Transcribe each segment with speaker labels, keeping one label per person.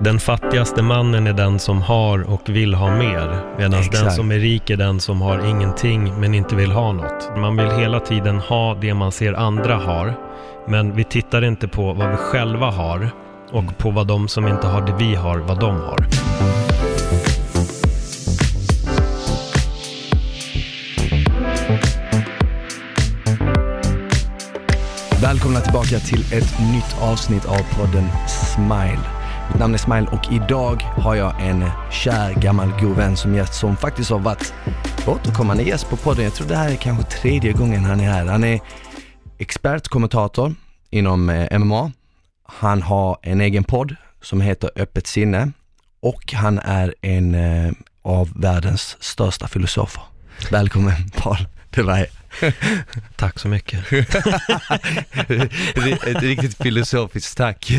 Speaker 1: Den fattigaste mannen är den som har och vill ha mer, medan den som är rik är den som har ingenting men inte vill ha något. Man vill hela tiden ha det man ser andra har, men vi tittar inte på vad vi själva har och på vad de som inte har det vi har, vad de har.
Speaker 2: Välkomna tillbaka till ett nytt avsnitt av podden Smile. Mitt namn är Smile och idag har jag en kär gammal god vän som gäst som faktiskt har varit återkommande gäst på podden. Jag tror det här är kanske tredje gången han är här. Han är expertkommentator inom eh, MMA. Han har en egen podd som heter Öppet sinne och han är en eh, av världens största filosofer. Välkommen Paul Devay.
Speaker 1: Tack så mycket.
Speaker 2: Ett riktigt filosofiskt tack.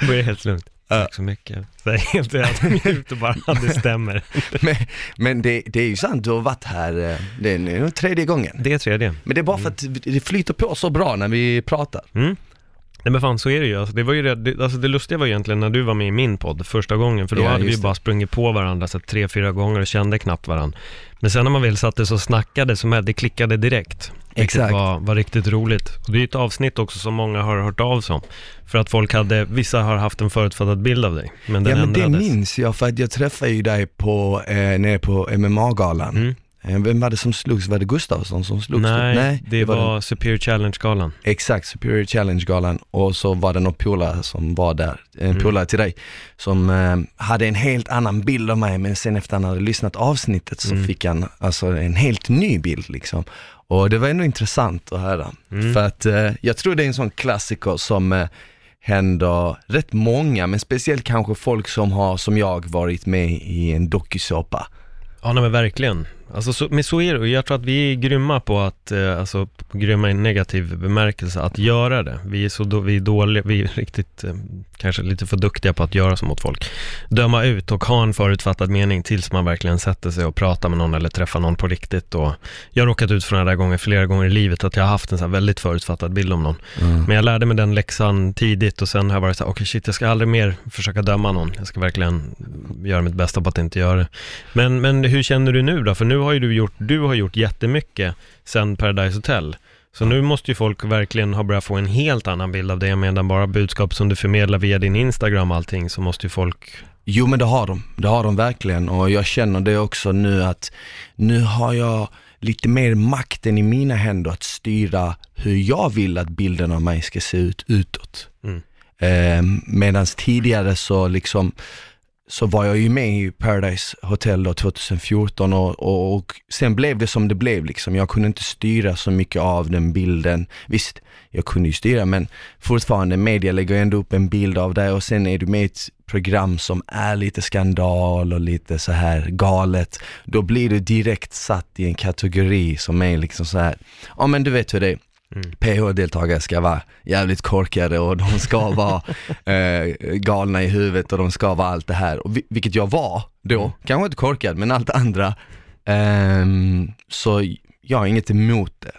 Speaker 1: Det är helt lugnt. Tack så mycket. Det är helt helt mjukt och bara, det stämmer.
Speaker 2: Men, men det, det är ju sant, du har varit här, eh, det är nu tredje gången.
Speaker 1: Det är tredje.
Speaker 2: Men det är bara för att det flyter på så bra när vi pratar.
Speaker 1: Mm. Nej men fan så är det ju. Alltså, det, var ju det, det, alltså, det lustiga var egentligen när du var med i min podd första gången, för då
Speaker 2: Ja,
Speaker 1: hade vi ju
Speaker 2: det.
Speaker 1: bara sprungit på varandra så tre, fyra gånger och kände knappt varandra. Men sen när man väl satte sig och snackade, så med, det klickade direkt.
Speaker 2: Exakt.
Speaker 1: var, var riktigt roligt. Och det är ju ett avsnitt också som många har hört av sig om. För att folk hade, vissa har haft en förutfattad bild av dig, men den
Speaker 2: ja men det
Speaker 1: ändrades.
Speaker 2: minns jag för att jag träffade ju dig på, eh, nere på MMA-galan.
Speaker 1: Mm.
Speaker 2: Eh, Vem var det som slogs? Var det Gustafsson som slogs?
Speaker 1: Nej, det,
Speaker 2: var
Speaker 1: var,
Speaker 2: den-
Speaker 1: Superior Challenge-galan.
Speaker 2: Exakt, Superior Challenge-galan och så var det någon polare som var där, en
Speaker 1: Mm.
Speaker 2: polare till dig, som eh, hade en helt annan bild av mig men sen efter han hade lyssnat avsnittet så
Speaker 1: Mm.
Speaker 2: fick han alltså en helt ny bild liksom. Och det var ändå intressant att höra.
Speaker 1: Mm.
Speaker 2: För att eh, jag tror det är en sån klassiker som eh, händer rätt många, men speciellt kanske folk som har, som jag, varit med i en dokusåpa.
Speaker 1: Ja, nej, men verkligen. Alltså, så, men så är det jag tror att vi är grymma på att, eh, alltså grymma i negativ bemärkelse, att göra det. Vi är så då, vi är dåliga, vi är riktigt, eh, kanske lite för duktiga på att göra så mot folk. Döma ut och ha en förutfattad mening tills man verkligen sätter sig och pratar med någon eller träffar någon på riktigt. Och jag har råkat ut för den där gången flera gånger i livet, att jag har haft en så här väldigt förutfattad bild om någon. Men jag lärde mig den läxan tidigt och sen har jag varit så här, okej shit, jag ska aldrig mer försöka döma någon. Jag ska verkligen göra mitt bästa på att inte göra det. Men, men hur känner du nu då? För nu har ju du gjort, du har gjort jättemycket sen Paradise Hotel. Så nu måste ju folk verkligen ha börjat få en helt annan bild av det, medan bara budskap som du förmedlar via din Instagram och allting, så måste ju folk...
Speaker 2: Jo men det har de, det har de verkligen och jag känner det också nu att nu har jag lite mer makten i mina händer att styra hur jag vill att bilden av mig ska se ut utåt.
Speaker 1: Mm.
Speaker 2: Eh, Medan tidigare så liksom så var jag ju med i Paradise Hotel då 2014 och, och, och sen blev det som det blev liksom. Jag kunde inte styra så mycket av den bilden. Visst, jag kunde ju styra men fortfarande media lägger ändå upp en bild av dig och sen är du med i ett program som är lite skandal och lite så här galet. Då blir du direkt satt i en kategori som är liksom så här, ja men du vet hur det är.
Speaker 1: Mm.
Speaker 2: PH-deltagare ska vara jävligt korkade och de ska vara eh, galna i huvudet och de ska vara allt det här. Och vi, vilket jag var då,
Speaker 1: Mm.
Speaker 2: kanske inte korkad men allt andra. Ehm, så jag har inget emot det,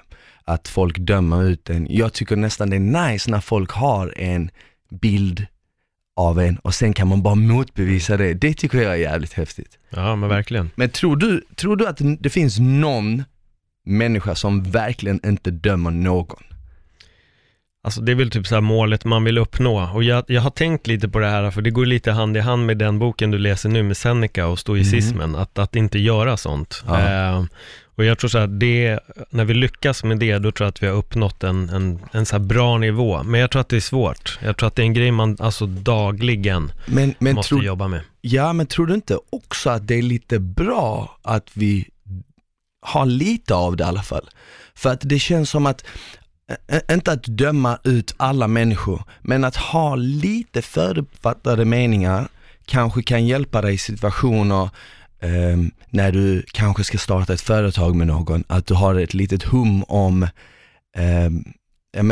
Speaker 2: att folk dömer ut en. Jag tycker nästan det är nice när folk har en bild av en och sen kan man bara motbevisa det. Det tycker jag är jävligt häftigt.
Speaker 1: Ja, men verkligen.
Speaker 2: Men tror du, tror du att det finns någon människa som verkligen inte dömer någon?
Speaker 1: Alltså det är väl typ så målet man vill uppnå. Och jag, jag har tänkt lite på det här, för det går lite hand i hand med den boken du läser nu med Seneca och stoicismen, att, att inte göra sånt.
Speaker 2: Ja.
Speaker 1: Eh, och jag tror så här, det, när vi lyckas med det, då tror jag att vi har uppnått en, en, en så bra nivå. Men jag tror att det är svårt. Jag tror att det är en grej man alltså dagligen
Speaker 2: Men, men
Speaker 1: måste
Speaker 2: tror,
Speaker 1: jobba med.
Speaker 2: ja, men tror du inte också att det är lite bra att vi har lite av det i alla fall? För att det känns som att, inte att döma ut alla människor, men att ha lite förutfattade meningar kanske kan hjälpa dig i situationer ehm, när du kanske ska starta ett företag med någon, att du har ett litet hum om ehm,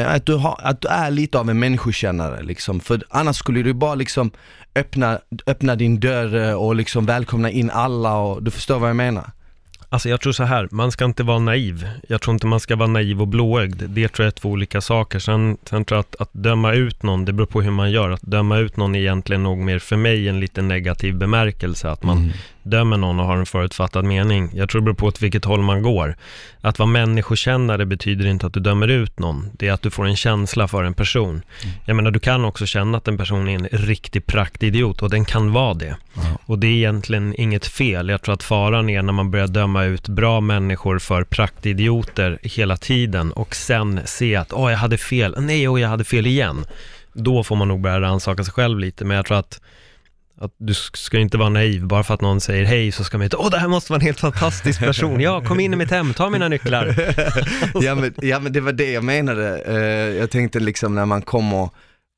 Speaker 2: att, du har, att du är lite av en människokännare liksom, för annars skulle du bara liksom öppna, öppna din dörr och liksom välkomna in alla och du förstår vad jag menar?
Speaker 1: Alltså jag tror så här, man ska inte vara naiv. Jag tror inte man ska vara naiv och blåögd. Det tror jag är två olika saker. Sen, sen tror jag att, att döma ut någon, det beror på hur man gör. Att döma ut någon är egentligen nog mer för mig en lite negativ bemärkelse. Att man mm dömer någon och har en förutfattad mening. Jag tror det beror på åt vilket håll man går. Att vara människokännare betyder inte att du dömer ut någon. Det är att du får en känsla för en person. Mm. Jag menar, du kan också känna att en person är en riktig praktidiot och den kan vara det. Mm. Och det är egentligen inget fel. Jag tror att faran är när man börjar döma ut bra människor för praktidioter hela tiden och sen se att åh, jag hade fel, nej, och jag hade fel igen. Då får man nog börja rannsaka sig själv lite, men jag tror att att du ska inte vara naiv, bara för att någon säger hej så ska man inte, åh det här måste vara en helt fantastisk person, ja kom in i mitt hem, ta mina nycklar.
Speaker 2: ja, men, ja men det var det jag menade, uh, jag tänkte liksom när man kommer,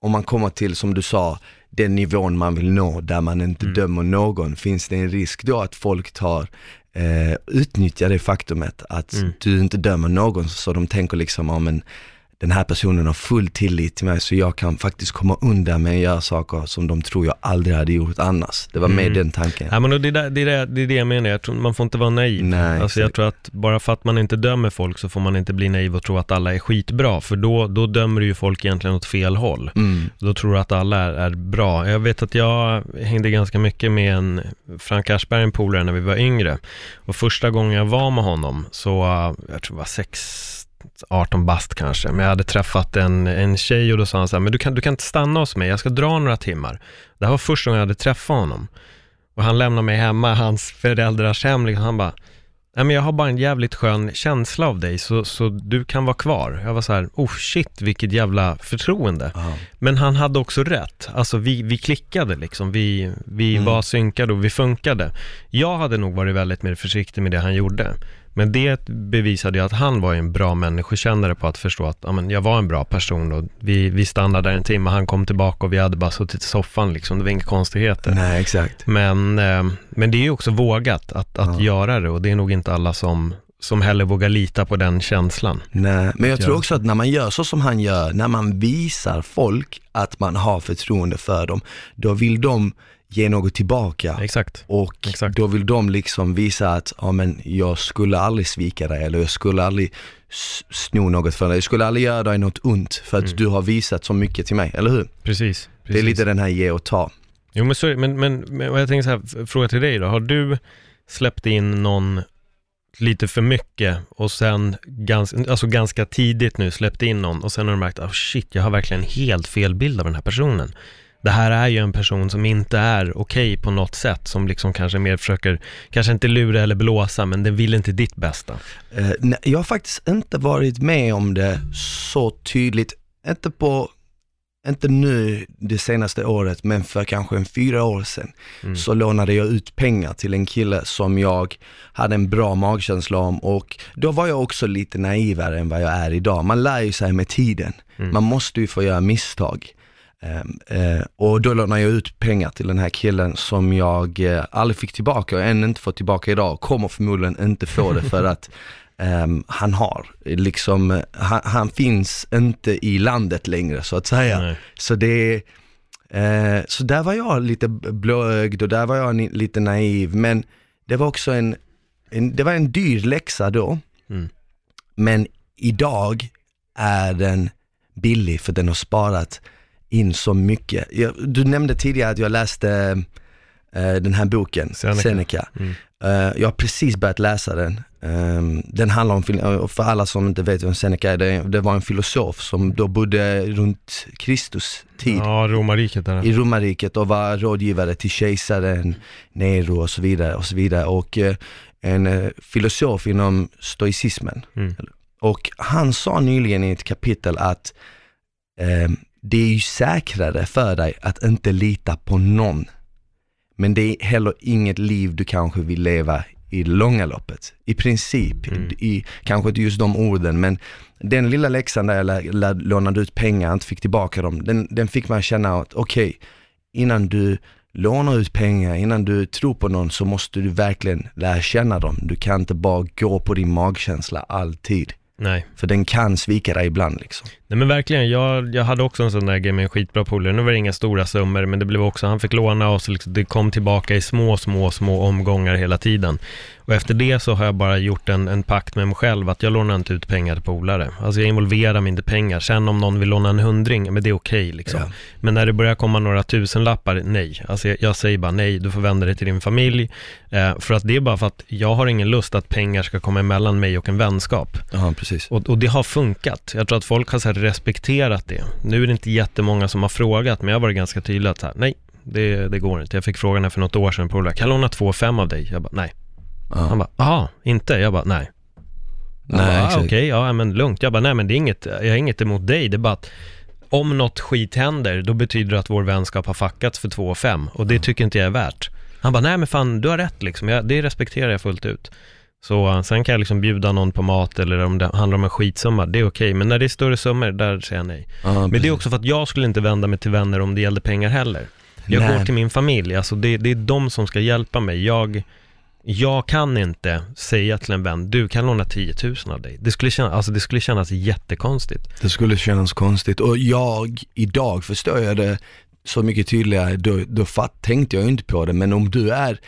Speaker 2: om man kommer till som du sa, den nivån man vill nå, där man inte mm. dömer någon, finns det en risk då att folk tar eh, utnyttjar det faktumet att mm. du inte dömer någon, så de tänker liksom, ja men den här personen har full tillit till mig så jag kan faktiskt komma undan med att göra saker som de tror jag aldrig hade gjort annars. Det var med mm. den tanken.
Speaker 1: Ja men det, är det, det, det det jag menar, jag tror, man får inte vara naiv. Nej, alltså jag tror att bara för att man inte dömer folk så får man inte bli naiv och tro att alla är skitbra, för då, då dömer du ju folk egentligen åt fel håll. Mm. Då tror du att alla är, är, bra. Jag vet att jag hängde ganska mycket med en Frank Aschberg, en polare, när vi var yngre. Och första gången jag var med honom så, jag tror det var sex 18 bast kanske, men jag hade träffat en, en tjej och då sa han så här, men du kan, du kan inte stanna hos mig, jag ska dra några timmar. Det här var första gången jag hade träffat honom. Och han lämnade mig hemma, hans föräldrars hem, liksom, han bara, nej men jag har bara en jävligt skön känsla av dig, så, så du kan vara kvar. Jag var så här, oh shit, vilket jävla förtroende. Aha. Men han hade också rätt, alltså vi, vi klickade liksom, vi, vi mm. var synkade och vi funkade. Jag hade nog varit väldigt mer försiktig med det han gjorde. Men det bevisade ju att han var en bra människokännare på att förstå att ja, men jag var en bra person och vi, vi stannade där en timme, han kom tillbaka och vi hade bara suttit i soffan liksom, det var inga konstigheter.
Speaker 2: Nej, exakt.
Speaker 1: Men, eh, men det är ju också vågat att, att ja. göra det och det är nog inte alla som, som heller vågar lita på den känslan.
Speaker 2: Nej, men jag tror också att när man gör så som han gör, när man visar folk att man har förtroende för dem, då vill de ge något tillbaka.
Speaker 1: Exakt.
Speaker 2: Och
Speaker 1: Exakt.
Speaker 2: då vill de liksom visa att, ja men jag skulle aldrig svika dig eller jag skulle aldrig sno något för dig. Jag skulle aldrig göra dig något ont för att mm. du har visat så mycket till mig, eller hur?
Speaker 1: Precis. precis.
Speaker 2: Det är lite den här ge och ta.
Speaker 1: Jo men, så, men, men, men jag tänker så här, fråga till dig då. Har du släppt in någon lite för mycket och sen ganska, alltså ganska tidigt nu släppt in någon och sen har du märkt, oh shit, jag har verkligen helt fel bild av den här personen det här är ju en person som inte är okej okay på något sätt, som liksom kanske mer försöker, kanske inte lura eller blåsa, men den vill inte ditt bästa.
Speaker 2: Uh, nej, jag har faktiskt inte varit med om det så tydligt, inte på, inte nu det senaste året, men för kanske en fyra år sedan, mm. så lånade jag ut pengar till en kille som jag hade en bra magkänsla om och då var jag också lite naivare än vad jag är idag. Man lär ju sig med tiden. Mm. Man måste ju få göra misstag. Ehm, eh, och då lånade jag ut pengar till den här killen som jag eh, aldrig fick tillbaka och än inte fått tillbaka idag. Kommer förmodligen inte få det för att um, han har, liksom, han, han, finns inte i landet längre så att säga. Nej. Så det eh, så där var jag lite blåögd och där var jag lite naiv men det var också en, en det var en dyr läxa då. Mm. Men idag är den billig för den har sparat in så mycket. Jag, du nämnde tidigare att jag läste uh, den här boken, Seneca. Seneca. Mm. Uh, jag har precis börjat läsa den. Um, den handlar om, för alla som inte vet vem Seneca är, det, det var en filosof som då bodde runt Kristus tid.
Speaker 1: Ja, romarriket där.
Speaker 2: I romarriket och var rådgivare till kejsaren Nero och så vidare och så vidare. Och uh, en filosof inom stoicismen. Mm. Och han sa nyligen i ett kapitel att um, det är ju säkrare för dig att inte lita på någon. Men det är heller inget liv du kanske vill leva i långa loppet. I princip, mm. i, kanske inte just de orden, men den lilla läxan där jag lånade ut pengar, inte fick tillbaka dem, den, den fick man känna att okej, okay, innan du lånar ut pengar, innan du tror på någon så måste du verkligen lära känna dem. Du kan inte bara gå på din magkänsla alltid.
Speaker 1: Nej.
Speaker 2: För den kan svika dig ibland liksom.
Speaker 1: Nej men verkligen, jag, jag hade också en sån där grej med en skitbra polare. Nu var det inga stora summor, men det blev också, han fick låna och så liksom, det kom tillbaka i små, små, små omgångar hela tiden. Och efter det så har jag bara gjort en, en pakt med mig själv att jag lånar inte ut pengar till polare. Alltså jag involverar mig inte pengar. Sen om någon vill låna en hundring, men det är okej liksom.
Speaker 2: Ja.
Speaker 1: Men när det börjar komma några tusenlappar, nej. Alltså jag, jag säger bara nej, du får vända dig till din familj. Eh, för att det är bara för att jag har ingen lust att pengar ska komma emellan mig och en vänskap.
Speaker 2: Ja, precis.
Speaker 1: Och, och det har funkat. Jag tror att folk har så respekterat det. Nu är det inte jättemånga som har frågat, men jag varit ganska tydlig att så här, nej, det, det går inte. Jag fick frågan här för något år sedan, polare, kan jag låna två fem av dig? Jag bara, nej.
Speaker 2: Ja.
Speaker 1: Han bara, jaha, inte? Jag bara, nej. Han
Speaker 2: Nej,
Speaker 1: bara, ah. Okej, ja men lugnt. Jag bara, nej men det är inget, jag har inget emot dig, det är bara att om något skit händer, då betyder det att vår vänskap har fuckats för två och fem och det tycker inte jag är värt. Han bara, nej men fan, du har rätt liksom, jag, det respekterar jag fullt ut. Så uh, sen kan jag liksom bjuda någon på mat eller om det handlar om en skitsumma, det är okej. Men när det är större summor, där säger jag nej.
Speaker 2: Ja,
Speaker 1: Men det är också för att jag skulle inte vända mig till vänner om det gällde pengar heller. Jag
Speaker 2: Nej.
Speaker 1: går till min familj, alltså det, det är de som ska hjälpa mig. Jag, jag kan inte säga till en vän, du kan låna 10 000 av dig. Det skulle, kännas, alltså det skulle kännas jättekonstigt.
Speaker 2: Det skulle kännas konstigt och jag, idag förstår jag det så mycket tydligare, då, då fatt, tänkte jag inte på det, men om du är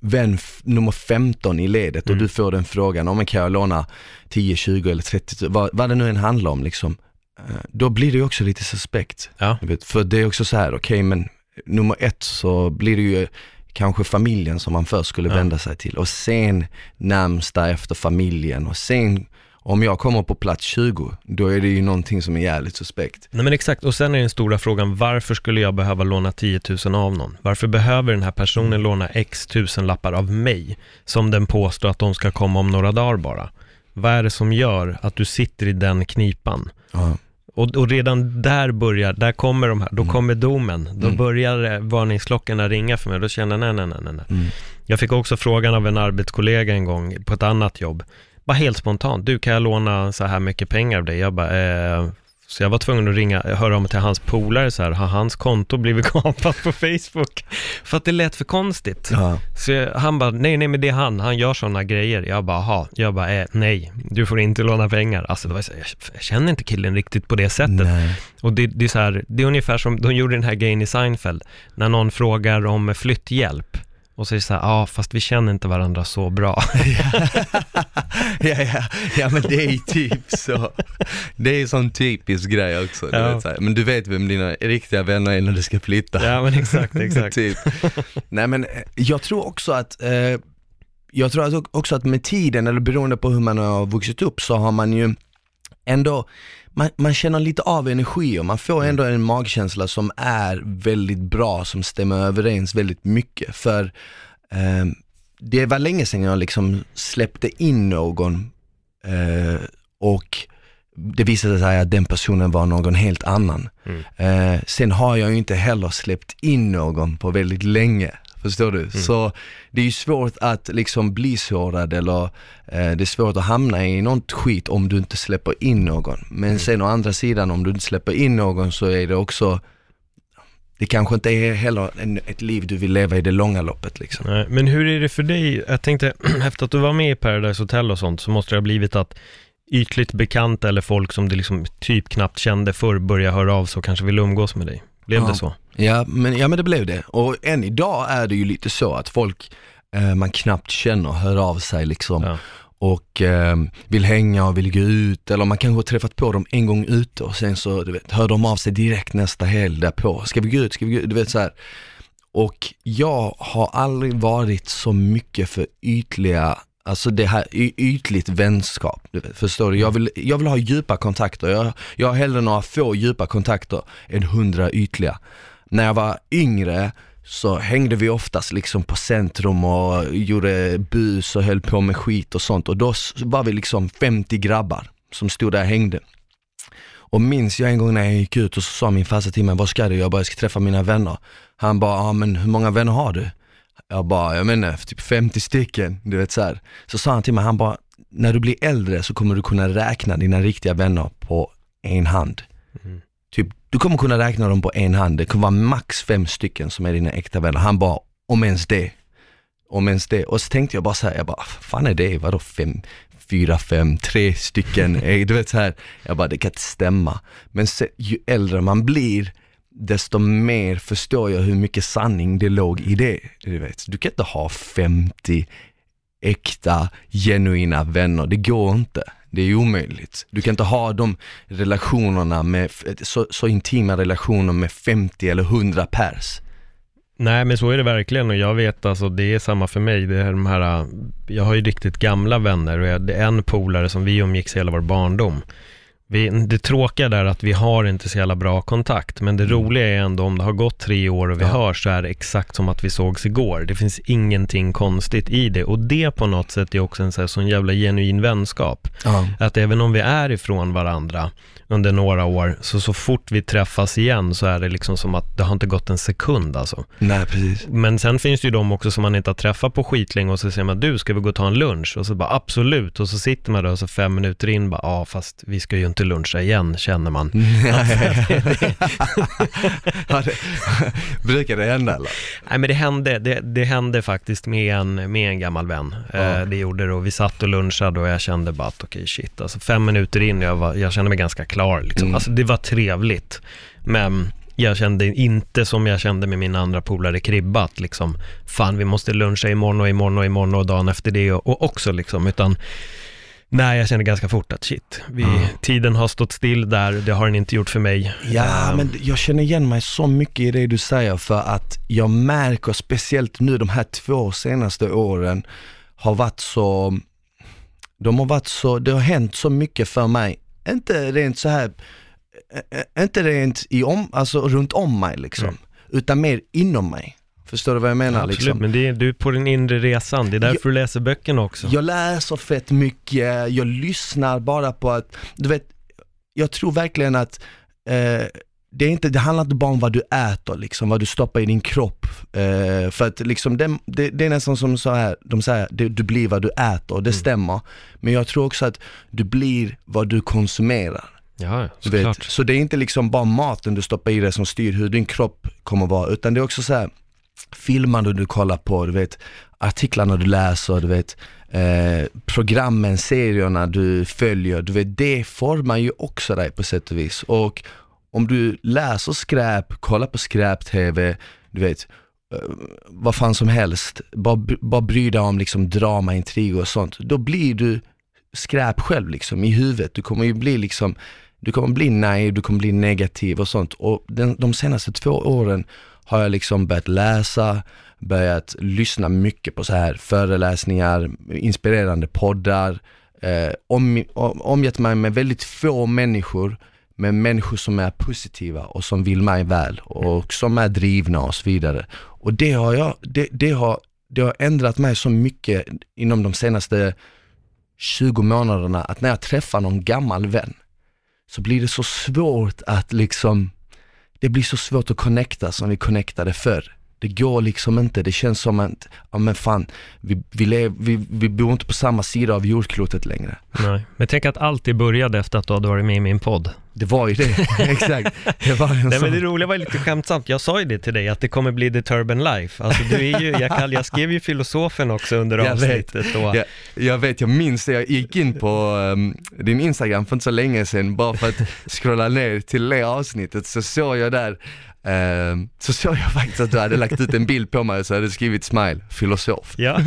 Speaker 2: vän nummer 15 i ledet och
Speaker 1: Mm.
Speaker 2: du får den frågan, om kan jag låna 10, 20 eller 30, vad, vad det nu än handlar om liksom, eh, då blir det ju också lite suspekt.
Speaker 1: Ja,
Speaker 2: för det är också så här, okej men nummer ett så blir det ju kanske familjen som man först skulle vända sig till och sen närmsta efter familjen och sen om jag kommer på plats 20, då är det ju någonting som är jävligt suspekt.
Speaker 1: nej men exakt. Och sen är den stora frågan, varför skulle jag behöva låna 10 000 av någon? Varför behöver den här personen låna x tusen lappar av mig, som den påstår att de ska komma om några dagar bara? Vad är det som gör att du sitter i den knipan?
Speaker 2: Ja.
Speaker 1: Och, och redan där börjar, där kommer de här, då
Speaker 2: Mm.
Speaker 1: kommer domen. Då
Speaker 2: Mm.
Speaker 1: börjar varningsklockorna ringa för mig. Då känner jag, nej, nej, nej, nej.
Speaker 2: Mm.
Speaker 1: Jag fick också frågan av en arbetskollega en gång på ett annat jobb. Bara helt spontant, du kan jag låna så här mycket pengar av dig? Jag bara, eh, så jag var tvungen att ringa, höra om till hans polare så här, har hans konto blivit kapat på Facebook? För att det lät för konstigt.
Speaker 2: Ja.
Speaker 1: Så jag, han bara, nej, nej, men det är han, han gör sådana grejer. Jag bara, aha. Jag bara, eh, nej, du får inte låna pengar. Alltså, det var så, jag, jag känner inte killen riktigt på det sättet.
Speaker 2: Nej.
Speaker 1: Och det, det är så här, det är ungefär som de gjorde den här grejen i Seinfeld, när någon frågar om flytthjälp. Och så det så här, ja, fast vi känner inte varandra så bra.
Speaker 2: ja, ja, ja men det är typ så. Det är en sån typisk grej också. Du
Speaker 1: Ja.
Speaker 2: vet, så här. Men du vet vem dina riktiga vänner är när du ska flytta.
Speaker 1: ja, men exakt, exakt.
Speaker 2: typ. Nej men eh, jag tror också att, eh, jag tror också att med tiden, eller beroende på hur man har vuxit upp, så har man ju ändå, man, man känner lite av energi och man får ändå en magkänsla som är väldigt bra, som stämmer överens väldigt mycket. För eh, det var länge sedan jag liksom släppte in någon eh, och det visade sig att den personen var någon helt annan.
Speaker 1: Mm.
Speaker 2: Eh, sen har jag ju inte heller släppt in någon på väldigt länge. Förstår du? Så det är ju svårt att liksom bli sårad eller eh, det är svårt att hamna i något skit om du inte släpper in någon. Men sen å andra sidan om du inte släpper in någon så är det också, det kanske inte är heller en, ett liv du vill leva i det långa loppet liksom.
Speaker 1: Nej, Men hur är det för dig? Jag tänkte, efter att du var med i Paradise Hotel och sånt, så måste det ha blivit att ytligt bekanta eller folk som du liksom typ knappt kände förr börjar höra av sig och kanske vill umgås med dig. Blev
Speaker 2: Ja.
Speaker 1: det så?
Speaker 2: Ja men, ja men det blev det. Och än idag är det ju lite så att folk eh, man knappt känner hör av sig liksom.
Speaker 1: Ja.
Speaker 2: och eh, vill hänga och vill gå ut eller man kanske har träffat på dem en gång ute och sen så du vet, hör de av sig direkt nästa helg därpå. Ska vi gå ut? Ska vi gå ut? Du vet så här. Och jag har aldrig varit så mycket för ytliga, alltså det här ytligt vänskap. Förstår du? Jag vill, jag vill ha djupa kontakter. Jag, jag har hellre några få djupa kontakter än hundra ytliga. När jag var yngre så hängde vi oftast liksom på centrum och gjorde bus och höll på med skit och sånt och då var vi liksom 50 grabbar som stod där och hängde. Och minns jag en gång när jag gick ut och så sa min farsa till mig, vad ska du? Jag bara, jag ska träffa mina vänner. Han bara, ja men hur många vänner har du? Jag bara, jag menar typ 50 stycken, du vet så här. Så sa han till mig, han bara, när du blir äldre så kommer du kunna räkna dina riktiga vänner på en hand.
Speaker 1: Mm.
Speaker 2: Typ, du kommer kunna räkna dem på en hand, det kommer vara max fem stycken som är dina äkta vänner. Han bara, om ens det. Om ens det. Och så tänkte jag bara så här, jag bara, fan är det? Vadå fem, fyra, fem, tre stycken, du vet så här. jag bara det kan inte stämma. Men se, ju äldre man blir, desto mer förstår jag hur mycket sanning det låg i det. Du, vet. du kan inte ha 50 äkta, genuina vänner, det går inte. Det är omöjligt. Du kan inte ha de relationerna med, så, så intima relationer med 50 eller 100 pers.
Speaker 1: Nej men så är det verkligen och jag vet alltså det är samma för mig. Det är de här, äh, jag har ju riktigt gamla vänner och jag, det är en polare som vi umgicks hela vår barndom. Vi, det tråkiga där är att vi har inte så jävla bra kontakt, men det mm. roliga är ändå om det har gått tre år och vi ja. hörs så är det exakt som att vi sågs igår. Det finns ingenting konstigt i det och det på något sätt är också en sån jävla genuin vänskap. Ja. Att även om vi är ifrån varandra under några år, så så fort vi träffas igen så är det liksom som att det har inte gått en sekund alltså.
Speaker 2: Nej, precis.
Speaker 1: Men sen finns det ju de också som man inte har träffat på skitlänge och så säger man, du ska vi gå och ta en lunch? Och så bara absolut, och så sitter man där och så fem minuter in bara, ja fast vi ska ju inte luncha igen känner man.
Speaker 2: brukar det hända eller?
Speaker 1: Nej men det hände, det, det hände faktiskt med en, med en gammal vän. Ja. Eh, det gjorde det och vi satt och lunchade och jag kände bara att okej okay, shit, alltså fem minuter in, jag, var, jag kände mig ganska klar liksom. Mm. Alltså det var trevligt. Men jag kände inte som jag kände med mina andra polare Kribba, att liksom, fan vi måste luncha imorgon och imorgon och imorgon och dagen efter det och, och också liksom, utan Nej, jag kände ganska fort att shit, vi, mm. tiden har stått still där, det har den inte gjort för mig.
Speaker 2: Ja, um, men jag känner igen mig så mycket i det du säger för att jag märker speciellt nu de här två senaste åren har varit så, de har varit så, det har hänt så mycket för mig inte rent så här inte rent i om, alltså runt om mig liksom, mm. utan mer inom mig. Förstår du vad jag menar?
Speaker 1: Absolut,
Speaker 2: liksom?
Speaker 1: men det är, du är på din inre resan, det är därför jag, du läser böckerna också.
Speaker 2: Jag läser fett mycket, jag lyssnar bara på att, du vet, jag tror verkligen att eh, det, är inte, det handlar inte bara om vad du äter, liksom, vad du stoppar i din kropp. Eh, för att liksom, det, det, det, är nästan som så här, de säger, det, du blir vad du äter, det mm. stämmer. Men jag tror också att du blir vad du konsumerar.
Speaker 1: Ja, såklart.
Speaker 2: Så det är inte liksom bara maten du stoppar i dig som styr hur din kropp kommer vara, utan det är också så här, filmande du kollar på, du vet, artiklarna du läser, du vet, eh, programmen, serierna du följer, du vet, det formar ju också dig på sätt och vis. Och om du läser skräp, kollar på skräp-tv, du vet, eh, vad fan som helst, bara, bara bry dig om liksom drama, intriger och sånt, då blir du skräp själv liksom i huvudet. Du kommer ju bli liksom, du kommer bli naiv, du kommer bli negativ och sånt. Och den, de senaste två åren har jag liksom börjat läsa, börjat lyssna mycket på så här föreläsningar, inspirerande poddar, eh, om, omgett mig med väldigt få människor med människor som är positiva och som vill mig väl och som är drivna och så vidare. Och det har jag, det, det har, det har ändrat mig så mycket inom de senaste 20 månaderna att när jag träffar någon gammal vän så blir det så svårt att liksom, det blir så svårt att connecta som vi connectade förr. Det går liksom inte, det känns som att, ja men fan, vi, vi, lev, vi, vi bor inte på samma sida av jordklotet längre.
Speaker 1: Nej, men tänk att allt det började efter att du hade varit med i min podd.
Speaker 2: Det var ju det, exakt.
Speaker 1: Det var Nej men det roliga var lite skämtsamt, jag sa ju det till dig att det kommer bli the Turban Life. Alltså du är ju, jag, kall, jag skrev ju filosofen också under jag avsnittet. Vet. Och...
Speaker 2: Jag, jag vet, jag minns det, jag gick in på um, din Instagram för inte så länge sedan bara för att scrolla ner till det avsnittet så såg jag där Uh, så såg jag faktiskt att du hade lagt ut en bild på mig och så hade du skrivit smile, filosof.
Speaker 1: Ja.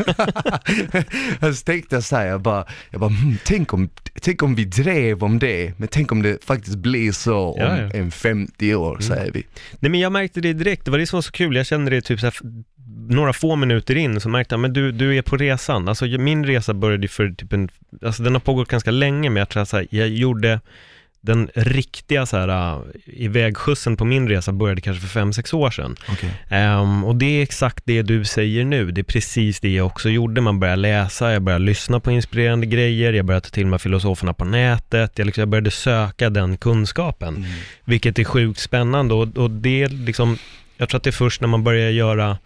Speaker 2: så tänkte jag såhär, jag bara, jag bara hm, tänk, om, tänk om vi drev om det, men tänk om det faktiskt blir så om ja, ja. en 50 år, mm. säger vi.
Speaker 1: Nej men jag märkte det direkt, det var det som var så kul, jag kände det typ så här, några få minuter in så märkte jag, men du, du är på resan. Alltså min resa började för typ en, alltså den har pågått ganska länge, men jag tror att jag gjorde den riktiga så här, uh, ivägskjutsen på min resa började kanske för fem sex år sedan. Okay. Um, och det är exakt det du säger nu, det är precis det jag också gjorde. Man började läsa, jag började lyssna på inspirerande grejer, jag började ta till mig filosoferna på nätet, jag, liksom, jag började söka den kunskapen, mm. vilket är sjukt spännande och, och det liksom, jag tror att det är först när man börjar göra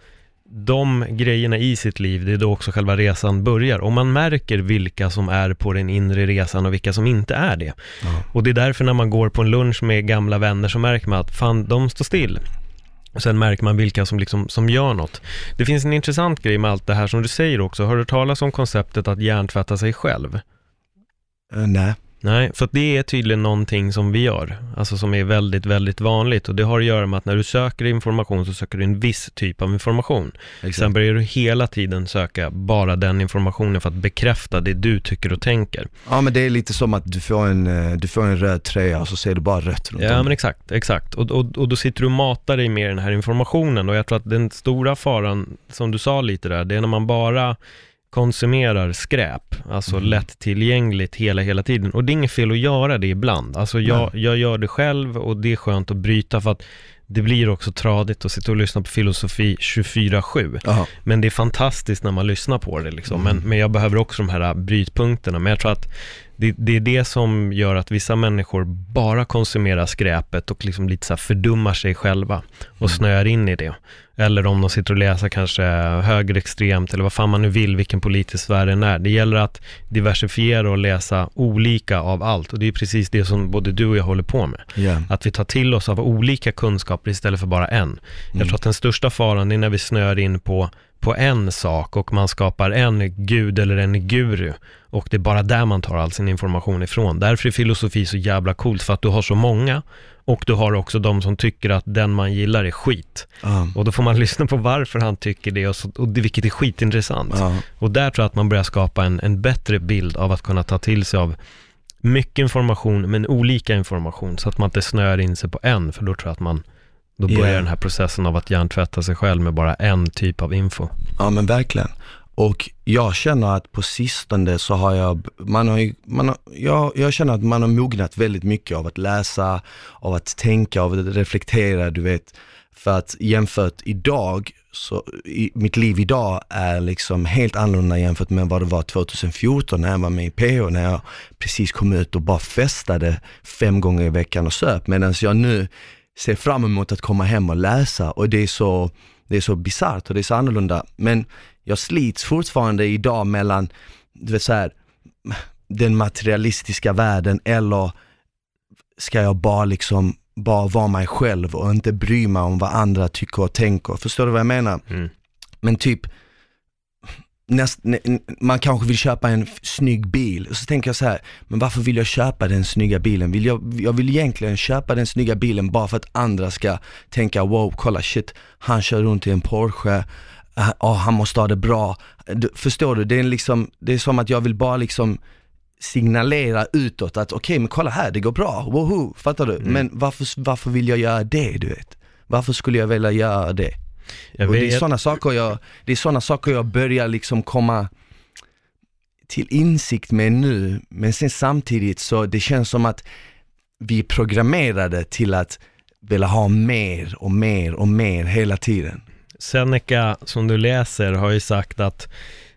Speaker 1: de grejerna i sitt liv, det är då också själva resan börjar. Och man märker vilka som är på den inre resan och vilka som inte är det. Mm. Och det är därför när man går på en lunch med gamla vänner så märker man att fan, de står still. Och sen märker man vilka som, liksom, som gör något. Det finns en intressant grej med allt det här som du säger också. Har du talat om konceptet att hjärntvätta sig själv?
Speaker 2: Eh, nej.
Speaker 1: Nej, för det är tydligen någonting som vi gör, alltså som är väldigt, väldigt vanligt och det har att göra med att när du söker information så söker du en viss typ av information. Sen börjar du hela tiden söka bara den informationen för att bekräfta det du tycker och tänker.
Speaker 2: Ja men det är lite som att du får en, eh, du får en röd tröja och så ser du bara rött runt
Speaker 1: Ja
Speaker 2: om.
Speaker 1: men exakt, exakt. Och, och, och då sitter du och matar dig med den här informationen och jag tror att den stora faran, som du sa lite där, det är när man bara konsumerar skräp, alltså
Speaker 2: Mm.
Speaker 1: lättillgängligt hela, hela tiden. Och det är inget fel att göra det ibland. Alltså jag, jag gör det själv och det är skönt att bryta för att det blir också tradigt att sitta och lyssna på filosofi 24-7.
Speaker 2: Ja.
Speaker 1: Men det är fantastiskt när man lyssnar på det liksom.
Speaker 2: Mm.
Speaker 1: Men, men jag behöver också de här brytpunkterna. Men jag tror att det, det är det som gör att vissa människor bara konsumerar skräpet och liksom lite så fördummar sig själva och
Speaker 2: Mm.
Speaker 1: snöar in i det. Eller om de sitter och läser kanske högerextremt eller vad fan man nu vill, vilken politisk sfär den är. Det gäller att diversifiera och läsa olika av allt. Och det är precis det som både du och jag håller på med.
Speaker 2: Ja.
Speaker 1: Att vi tar till oss av olika kunskaper istället för bara en. Jag
Speaker 2: Mm.
Speaker 1: tror att den största faran är när vi snöar in på, på en sak och man skapar en gud eller en guru. Och det är bara där man tar all sin information ifrån. Därför är filosofi så jävla coolt, för att du har så många och du har också de som tycker att den man gillar är skit.
Speaker 2: Ja.
Speaker 1: Och då får man lyssna på varför han tycker det, och, så, och det vilket är skitintressant.
Speaker 2: Ja.
Speaker 1: Och där tror jag att man börjar skapa en, en bättre bild av att kunna ta till sig av mycket information, men olika information, så att man inte snöar in sig på en, för då tror jag att man, då börjar
Speaker 2: Ja.
Speaker 1: den här processen av att hjärntvätta sig själv med bara en typ av info.
Speaker 2: Ja men verkligen. Och jag känner att på sistone så har jag, man har, ju- man har jag, jag känner att man har mognat väldigt mycket av att läsa, av att tänka, av att reflektera, du vet. För att jämfört idag, så i, mitt liv idag är liksom helt annorlunda jämfört med vad det var 2014 när jag var med i PH, när jag precis kom ut och bara festade fem gånger i veckan och söp. Medan jag nu ser fram emot att komma hem och läsa och det är så, det är så bisarrt och det är så annorlunda. Men jag slits fortfarande idag mellan, du vet så här, den materialistiska världen eller ska jag bara liksom, bara vara mig själv och inte bry mig om vad andra tycker och tänker. Förstår du vad jag menar?
Speaker 1: Mm.
Speaker 2: Men typ, näst, man kanske vill köpa en snygg bil och så tänker jag så här, men varför vill jag köpa den snygga bilen? Vill jag, jag vill egentligen köpa den snygga bilen bara för att andra ska tänka wow, kolla shit, han kör runt i en Porsche, Ah, han måste ha det bra. Du, förstår du? Det är, liksom, det är som att jag vill bara liksom signalera utåt att okej men kolla här, det går bra, woho, fattar du? Men varför, varför vill jag göra det du vet? Varför skulle jag vilja göra det? Och det är sådana saker jag, det är sådana saker jag börjar liksom komma till insikt med nu, men sen samtidigt så det känns som att vi är programmerade till att vilja ha mer och mer och mer hela tiden.
Speaker 1: Seneca, som du läser, har ju sagt att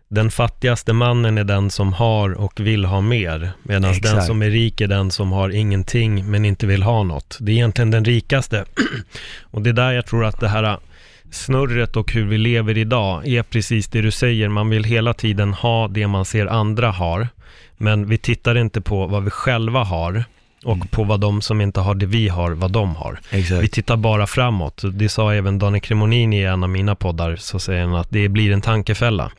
Speaker 1: den fattigaste mannen är den som har och vill ha mer, medan den som är rik är den som har ingenting men inte vill ha något. Det är egentligen den rikaste. och det är där jag tror att det här snurret och hur vi lever idag är precis det du säger. Man vill hela tiden ha det man ser andra har, men vi tittar inte på vad vi själva har och på vad de som inte har det vi har, vad de har. Vi
Speaker 2: Exakt.
Speaker 1: tittar bara framåt. Det sa även Danne Cremonini i en av mina poddar, så säger han att det blir en tankefälla.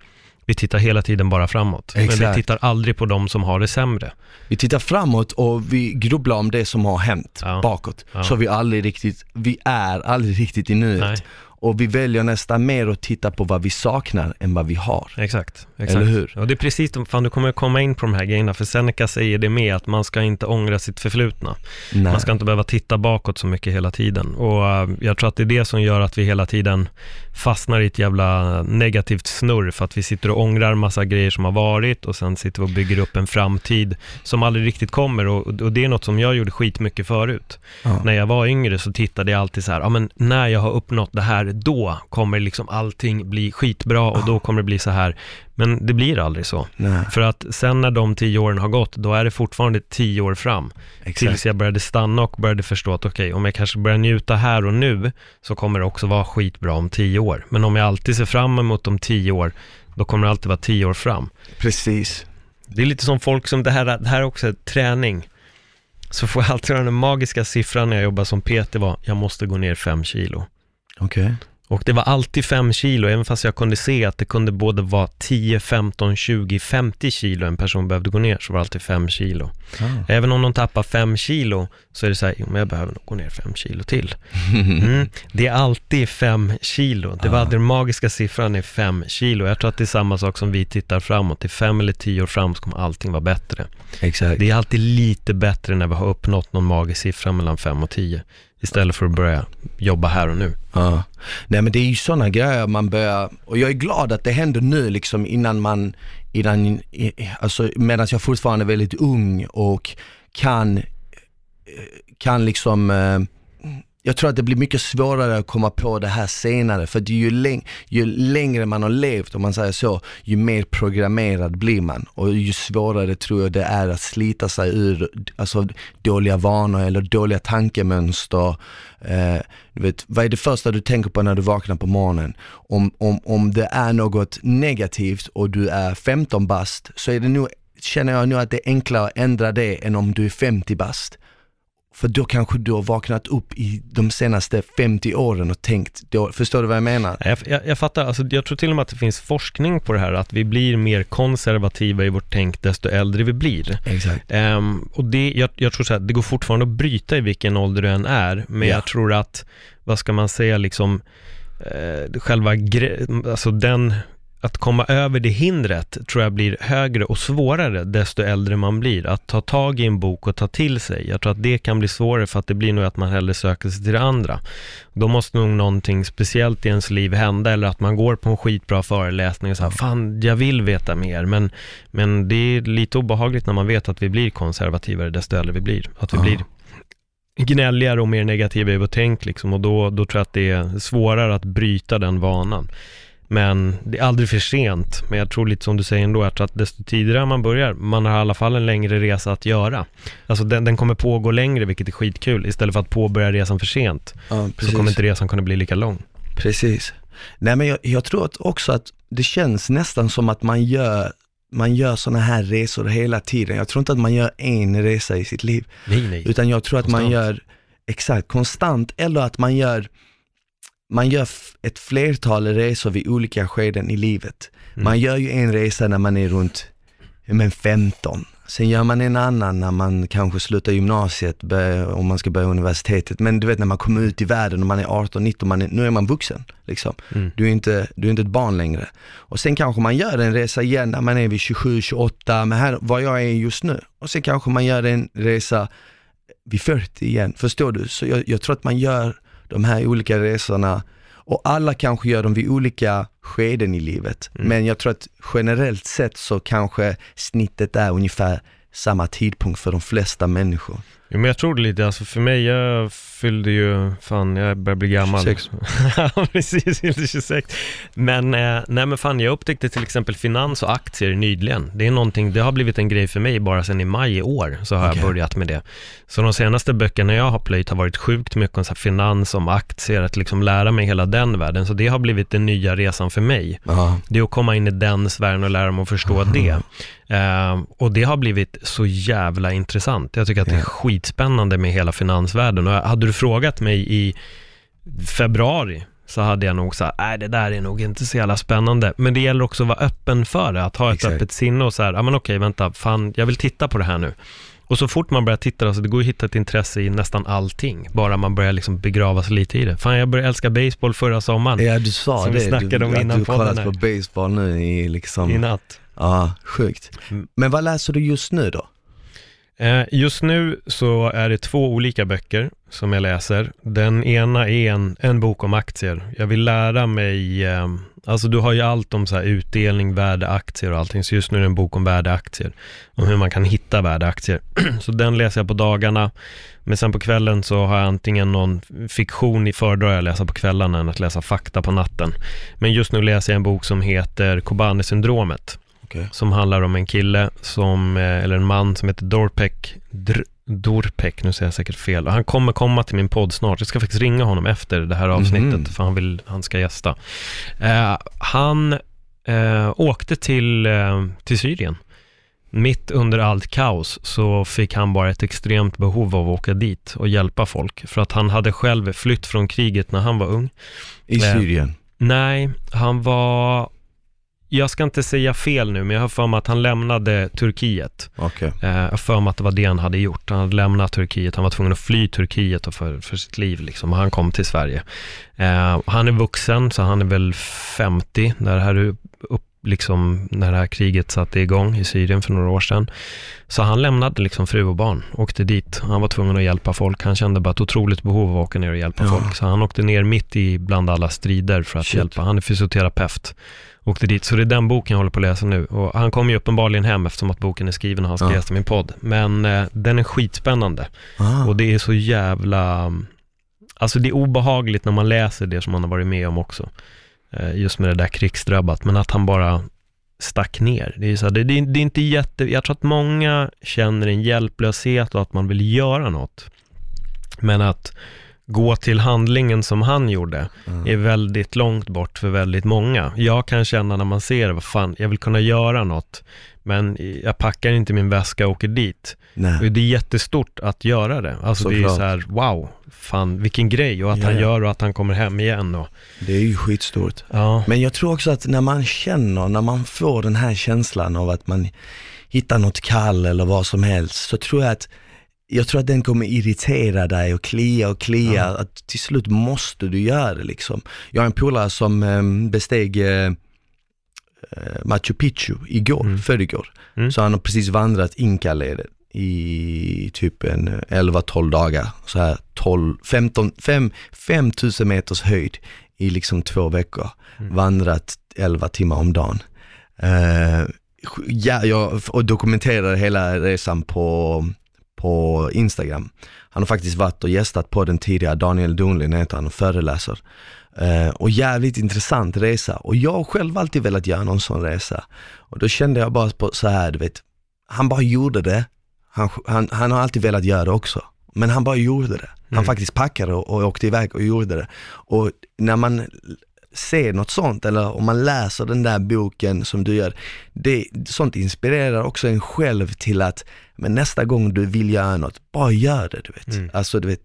Speaker 1: Vi tittar hela tiden bara framåt, men vi
Speaker 2: Exakt.
Speaker 1: tittar aldrig på de som har det sämre.
Speaker 2: Vi tittar framåt och vi grubblar om det som har hänt
Speaker 1: Ja.
Speaker 2: bakåt.
Speaker 1: Ja.
Speaker 2: Så vi aldrig riktigt, vi är aldrig riktigt i nuet.
Speaker 1: Nej.
Speaker 2: Och vi väljer nästan mer att titta på vad vi saknar än vad vi har.
Speaker 1: Exakt, exakt.
Speaker 2: Eller hur?
Speaker 1: Och det är precis, fan du kommer komma in på de här grejerna, för Seneca säger det med att man ska inte ångra sitt förflutna.
Speaker 2: Nej.
Speaker 1: Man ska inte behöva titta bakåt så mycket hela tiden. Och eh, jag tror att det är det som gör att vi hela tiden fastnar i ett jävla negativt snurr, för att vi sitter och ångrar massa grejer som har varit och sen sitter vi och bygger upp en framtid som aldrig riktigt kommer. Och, och det är något som jag gjorde skitmycket förut.
Speaker 2: Ja.
Speaker 1: När jag var yngre så tittade jag alltid så här, ja men när jag har uppnått det här, då kommer liksom allting bli skitbra och då kommer det bli så här. Men det blir aldrig så.
Speaker 2: Nej,
Speaker 1: För att sen när de tio åren har gått, då är det fortfarande tio år fram.
Speaker 2: exakt.
Speaker 1: Tills jag började stanna och började förstå att okej, om jag kanske börjar njuta här och nu, så kommer det också vara skitbra om tio år. Men om jag alltid ser fram emot de tio år, då kommer det alltid vara tio år fram.
Speaker 2: Precis.
Speaker 1: Det är lite som folk som, det här, det här är också träning. Så får jag alltid den magiska siffran när jag jobbar som PT var, jag måste gå ner fem kilo.
Speaker 2: Okej.
Speaker 1: Och det var alltid 5 kilo, även fast jag kunde se att det kunde både vara 10, 15, 20, 50 kilo en person behövde gå ner, så var det alltid 5 kilo.
Speaker 2: Ah.
Speaker 1: Även om de tappar 5 kilo, så är det så här, jo, men jag behöver nog gå ner 5 kilo till. Mm. Det är alltid 5 kilo. Det var
Speaker 2: Ah.
Speaker 1: den magiska siffran är 5 kilo. Jag tror att det är samma sak som vi tittar framåt. I 5 eller 10 år framåt kommer allting vara bättre.
Speaker 2: Exakt.
Speaker 1: Det är alltid lite bättre när vi har uppnått någon magisk siffra mellan 5 och 10. Istället för att börja jobba här och nu.
Speaker 2: Ja. Nej men det är ju sådana grejer man börjar, och jag är glad att det händer nu liksom innan man, innan, alltså medan jag fortfarande är väldigt ung och kan, eh, kan liksom, eh, jag tror att det blir mycket svårare att komma på det här senare för ju, läng- ju längre man har levt, om man säger så, ju mer programmerad blir man och ju svårare tror jag det är att slita sig ur alltså, dåliga vanor eller dåliga tankemönster. Eh, du vet, vad är det första du tänker på när du vaknar på morgonen? Om, om, om det är något negativt och du är 15 bast så är det nog, känner jag nu att det är enklare att ändra det än om du är 50 bast. För då kanske du har vaknat upp i de senaste 50 åren och tänkt, då, förstår du vad jag menar?
Speaker 1: Jag, jag, jag fattar, alltså, jag tror till och med att det finns forskning på det här, att vi blir mer konservativa i vårt tänk desto äldre vi blir.
Speaker 2: Exakt.
Speaker 1: Ehm, och det, jag, jag tror så här, det går fortfarande att bryta i vilken ålder du än är, men
Speaker 2: Ja.
Speaker 1: jag tror att, vad ska man säga, liksom, eh, själva, alltså den, att komma över det hindret tror jag blir högre och svårare desto äldre man blir. Att ta tag i en bok och ta till sig, jag tror att det kan bli svårare för att det blir nog att man hellre söker sig till det andra. Då måste nog någonting speciellt i ens liv hända eller att man går på en skitbra föreläsning och här, fan jag vill veta mer, men, men det är lite obehagligt när man vet att vi blir konservativare desto äldre vi blir. Att vi
Speaker 2: Ja.
Speaker 1: blir gnälligare och mer negativa i vårt tänk liksom och då, då tror jag att det är svårare att bryta den vanan. Men det är aldrig för sent. Men jag tror lite som du säger ändå, att desto tidigare man börjar, man har i alla fall en längre resa att göra. Alltså den, den kommer pågå längre, vilket är skitkul. Istället för att påbörja resan för sent,
Speaker 2: Ja,
Speaker 1: så kommer inte resan kunna bli lika lång.
Speaker 2: Precis. Nej men jag, jag tror att också att det känns nästan som att man gör, man gör sådana här resor hela tiden. Jag tror inte att man gör en resa i sitt liv,
Speaker 1: Nej, nej.
Speaker 2: utan jag tror att man
Speaker 1: Konstant.
Speaker 2: gör, exakt, konstant, eller att man gör, man gör ett flertal resor vid olika skeden i livet.
Speaker 1: Mm.
Speaker 2: Man gör ju en resa när man är runt men 15, sen gör man en annan när man kanske slutar gymnasiet, om man ska börja universitetet. Men du vet när man kommer ut i världen och man är 18, 19, man är, nu är man vuxen. Liksom.
Speaker 1: Mm.
Speaker 2: Du, är inte, du är inte ett barn längre. Och sen kanske man gör en resa igen när man är vid 27, 28, men här var jag är just nu. Och sen kanske man gör en resa vid 40 igen, förstår du? Så jag, jag tror att man gör de här olika resorna och alla kanske gör dem vid olika skeden i livet.
Speaker 1: Mm.
Speaker 2: Men jag tror att generellt sett så kanske snittet är ungefär samma tidpunkt för de flesta människor.
Speaker 1: Jo, men jag tror det lite, alltså för mig, jag fyllde ju, fan jag börjar bli gammal.
Speaker 2: 26.
Speaker 1: ja, precis, fyllde 26. Men, eh, nej men fan, jag upptäckte till exempel finans och aktier nyligen. Det är någonting, det har blivit en grej för mig bara sedan i maj i år, så har
Speaker 2: Okej.
Speaker 1: jag börjat med det. Så de senaste böckerna jag har plöjt har varit sjukt mycket om så finans, om aktier, att liksom lära mig hela den världen. Så det har blivit den nya resan för mig.
Speaker 2: Ja,
Speaker 1: Det är att komma in i den sfären och lära mig att förstå det. Eh, och det har blivit så jävla intressant. Jag tycker att det är skitspännande med hela finansvärlden. Och hade du frågat mig i februari så hade jag nog sagt, nej det där är nog inte så jävla spännande. Men det gäller också att vara öppen för det, att ha ett
Speaker 2: Exakt.
Speaker 1: öppet sinne och så här, ja men okej, vänta, fan, jag vill titta på det här nu. Och så fort man börjar titta, alltså det går ju att hitta ett intresse i nästan allting, bara man börjar liksom begrava sig lite i det. Fan, jag började älska baseball förra sommaren,
Speaker 2: ja du sa
Speaker 1: Som
Speaker 2: det,
Speaker 1: vi snackade
Speaker 2: du,
Speaker 1: om
Speaker 2: att
Speaker 1: innan
Speaker 2: du
Speaker 1: podden
Speaker 2: kollat på baseball nu i liksom,
Speaker 1: i natt.
Speaker 2: ja sjukt.
Speaker 1: Mm.
Speaker 2: Men vad läser du just nu då?
Speaker 1: Eh, just nu så är det två olika böcker som jag läser. Den ena är en, en bok om aktier. Jag vill lära mig, eh, alltså du har ju allt om så här utdelning, värdeaktier och allting. Så just nu är det en bok om värdeaktier. Om hur man kan hitta värdeaktier. så den läser jag på dagarna. Men sen på kvällen så har jag antingen någon fiktion i föredrar jag att läsa på kvällarna än att läsa fakta på natten. Men just nu läser jag en bok som heter Kobane-syndromet
Speaker 2: Okej.
Speaker 1: som handlar om en kille som, eh, eller en man som heter Dorpek, Dr, Dorpek, nu säger jag säkert fel. Han kommer komma till min podd snart. Jag ska faktiskt ringa honom efter det här avsnittet,
Speaker 2: Mhm.
Speaker 1: för han vill, han ska gästa. Eh, han eh, åkte till, eh, till Syrien mitt under allt kaos så fick han bara ett extremt behov av att åka dit och hjälpa folk. För att han hade själv flytt från kriget när han var ung.
Speaker 2: I
Speaker 1: Eh,
Speaker 2: Syrien?
Speaker 1: Nej, han var... Jag ska inte säga fel nu, men jag har för mig att han lämnade Turkiet.
Speaker 2: Okej.
Speaker 1: Eh, Jag har för mig att det var det han hade gjort. Han hade lämnat Turkiet, han var tvungen att fly Turkiet för, för sitt liv liksom. Han kom till Sverige. Eh, han är vuxen, så han är väl 50 när det här, är upp, liksom, när det här kriget satte igång i Syrien för några år sedan. Så han lämnade liksom fru och barn, åkte dit. Han var tvungen att hjälpa folk. Han kände bara ett otroligt behov av att åka ner och hjälpa
Speaker 2: Ja.
Speaker 1: folk. Så han åkte ner mitt i bland alla strider för att
Speaker 2: Shit.
Speaker 1: hjälpa. Han är fysioterapeut. Åkte dit, så det är den boken jag håller på att läsa nu. Och han kom ju uppenbarligen hem eftersom att boken är skriven och han ska
Speaker 2: Ja.
Speaker 1: gästa min podd. Men eh, den är skitspännande.
Speaker 2: Ah.
Speaker 1: Och det är så jävla... Alltså det är obehagligt när man läser det som han har varit med om också. Eh, just med det där krigsdrabbat. Men att han bara stack ner. Det är, så här, det, det, det är inte jätte... Jag tror att många känner en hjälplöshet och att man vill göra något. Men att gå till handlingen som han gjorde
Speaker 2: Mm.
Speaker 1: är väldigt långt bort för väldigt många. Jag kan känna när man ser det, vad fan, jag vill kunna göra något, men jag packar inte min väska och åker dit.
Speaker 2: Nej.
Speaker 1: Och Det är jättestort att göra det. Alltså det är
Speaker 2: Såklart.
Speaker 1: så här, wow, fan vilken grej och att
Speaker 2: Ja,
Speaker 1: han
Speaker 2: ja.
Speaker 1: gör och att han kommer hem igen och
Speaker 2: Det är ju skitstort.
Speaker 1: ja.
Speaker 2: Men jag tror också att när man känner, när man får den här känslan av att man hittar något kall eller vad som helst, så tror jag att jag tror att den kommer irritera dig och klia och klia,
Speaker 1: Ja.
Speaker 2: att till slut måste du göra det liksom. Jag har en polare som eh, besteg eh, eh, Machu Picchu igår,
Speaker 1: Mm.
Speaker 2: förrgår.
Speaker 1: Mm.
Speaker 2: Så han har precis vandrat Inkaleden i typ en 11-12 dagar, så här 12, 15, 5, 5000 meters höjd i liksom två veckor.
Speaker 1: Mm.
Speaker 2: Vandrat 11 timmar om dagen. Eh, ja, jag och dokumenterar hela resan på, på Instagram. Han har faktiskt varit och gästat på den tidigare, Daniel Donlin heter han, och föreläser. Eh, och jävligt intressant resa. Och jag har själv alltid velat göra någon sån resa. Och då kände jag bara på så här, du vet, han bara gjorde det. Han, han, han har alltid velat göra det också. Men han bara gjorde det. Han
Speaker 1: Mm.
Speaker 2: faktiskt packade och, och åkte iväg och gjorde det. Och när man ser något sånt eller om man läser den där boken som du gör, det, sånt inspirerar också en själv till att, men nästa gång du vill göra något, bara gör det du vet.
Speaker 1: Mm.
Speaker 2: Alltså du vet,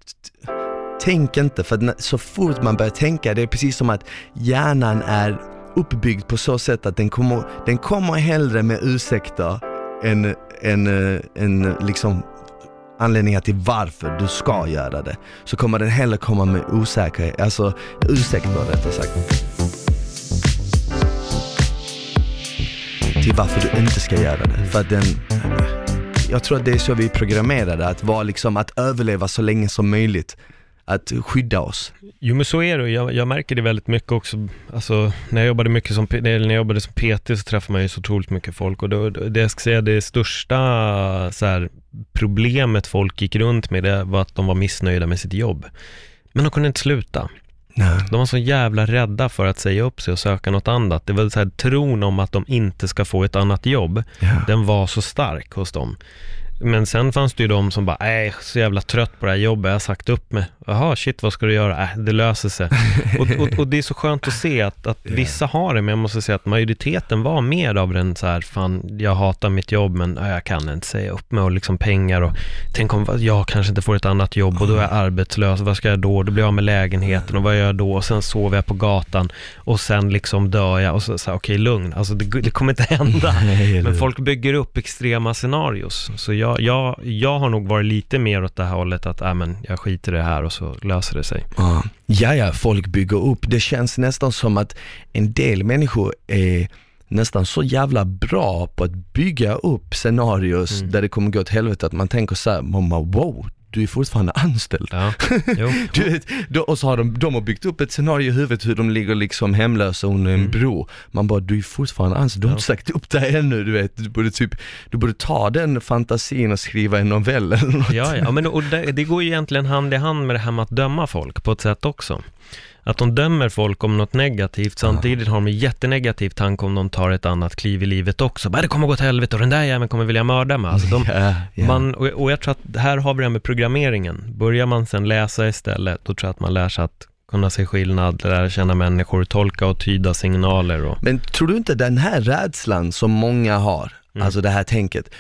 Speaker 2: tänk inte, för så fort man börjar tänka, det är precis som att hjärnan är uppbyggd på så sätt att den kommer, den kommer hellre med ursäkter än, en, eh, en eh, liksom anledningar till varför du ska göra det. Så kommer den hellre komma med osäkerhet, alltså ursäkter rättare sagt. Till varför du inte ska göra det. För att den, jag tror att det är så vi är programmerade, att vara liksom, att överleva så länge som möjligt. Att skydda oss.
Speaker 1: Jo men så är det, jag, jag märker det väldigt mycket också, alltså när jag jobbade mycket som, eller när jag jobbade som PT så träffade man ju så otroligt mycket folk och då, det jag ska säga det största så här, problemet folk gick runt med det var att de var missnöjda med sitt jobb. Men de kunde inte sluta.
Speaker 2: Nej.
Speaker 1: De var så jävla rädda för att säga upp sig och söka något annat. Det var så här, tron om att de inte ska få ett annat jobb,
Speaker 2: Ja.
Speaker 1: den var så stark hos dem. Men sen fanns det ju de som bara, nej, så jävla trött på det här jobbet, jag har sagt upp mig. Jaha, shit, vad ska du göra? Äh, det löser sig. och, och, och det är så skönt att se att, att vissa har det, men jag måste säga att majoriteten var mer av den så här, fan, jag hatar mitt jobb, men äh, jag kan inte säga upp mig och liksom pengar och tänk om jag kanske inte får ett annat jobb och då är jag arbetslös, vad ska jag då? Då blir jag av med lägenheten och vad gör jag då? Och sen sover jag på gatan och sen liksom dör jag och så, så okej, lugn, alltså det, det kommer inte hända. Men folk bygger upp extrema scenarios. Så jag, jag, jag har nog varit lite mer åt det här hållet att, äh, men jag skiter i det här och så löser det sig.
Speaker 2: Ja. ja, ja, folk bygger upp. Det känns nästan som att en del människor är nästan så jävla bra på att bygga upp scenarios
Speaker 1: Mm.
Speaker 2: där det kommer gå åt helvete att man tänker så här, mamma wow, du är fortfarande anställd.
Speaker 1: Ja.
Speaker 2: Du vet, då, och så har de, de har byggt upp ett scenario i huvudet hur de ligger liksom hemlösa under en
Speaker 1: Mm.
Speaker 2: bro. Man bara, du är fortfarande anställd, du har
Speaker 1: Ja.
Speaker 2: inte sagt upp dig ännu, du vet. Du borde typ, du borde ta den fantasin och skriva en novell eller något.
Speaker 1: Ja, ja, men och det, det går ju egentligen hand i hand med det här med att döma folk på ett sätt också. Att de dömer folk om något negativt, samtidigt har de en jättenegativ tanke om de tar ett annat kliv i livet också. Bara det kommer gå åt helvete och den där jäveln kommer vilja mörda mig. Alltså de,
Speaker 2: Ja, ja.
Speaker 1: Man, och, och jag tror att här har vi det här med programmeringen. Börjar man sen läsa istället, då tror jag att man lär sig att kunna se skillnad, lära känna människor, tolka och tyda signaler och...
Speaker 2: Men tror du inte den här rädslan som många har,
Speaker 1: Mm.
Speaker 2: Alltså det här tänket.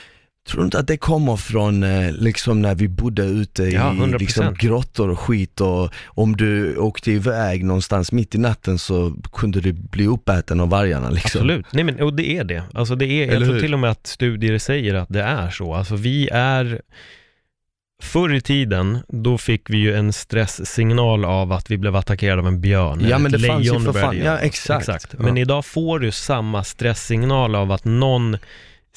Speaker 2: Tror du inte att det kommer från eh, liksom när vi bodde ute i
Speaker 1: Ja, 100%.
Speaker 2: liksom, grottor och skit och om du åkte iväg någonstans mitt i natten så kunde du bli uppäten av vargarna liksom.
Speaker 1: Absolut, nej men och det är det. Alltså det är, jag
Speaker 2: Eller
Speaker 1: tror
Speaker 2: hur?
Speaker 1: till och med att studier säger att det är så. Alltså vi är, förr i tiden, då fick vi ju en stresssignal av att vi blev attackerade av en björn.
Speaker 2: Ja,
Speaker 1: eller
Speaker 2: men det fanns ju för fan. Ja,
Speaker 1: något.
Speaker 2: exakt.
Speaker 1: Men
Speaker 2: Ja.
Speaker 1: idag får du samma stresssignal av att någon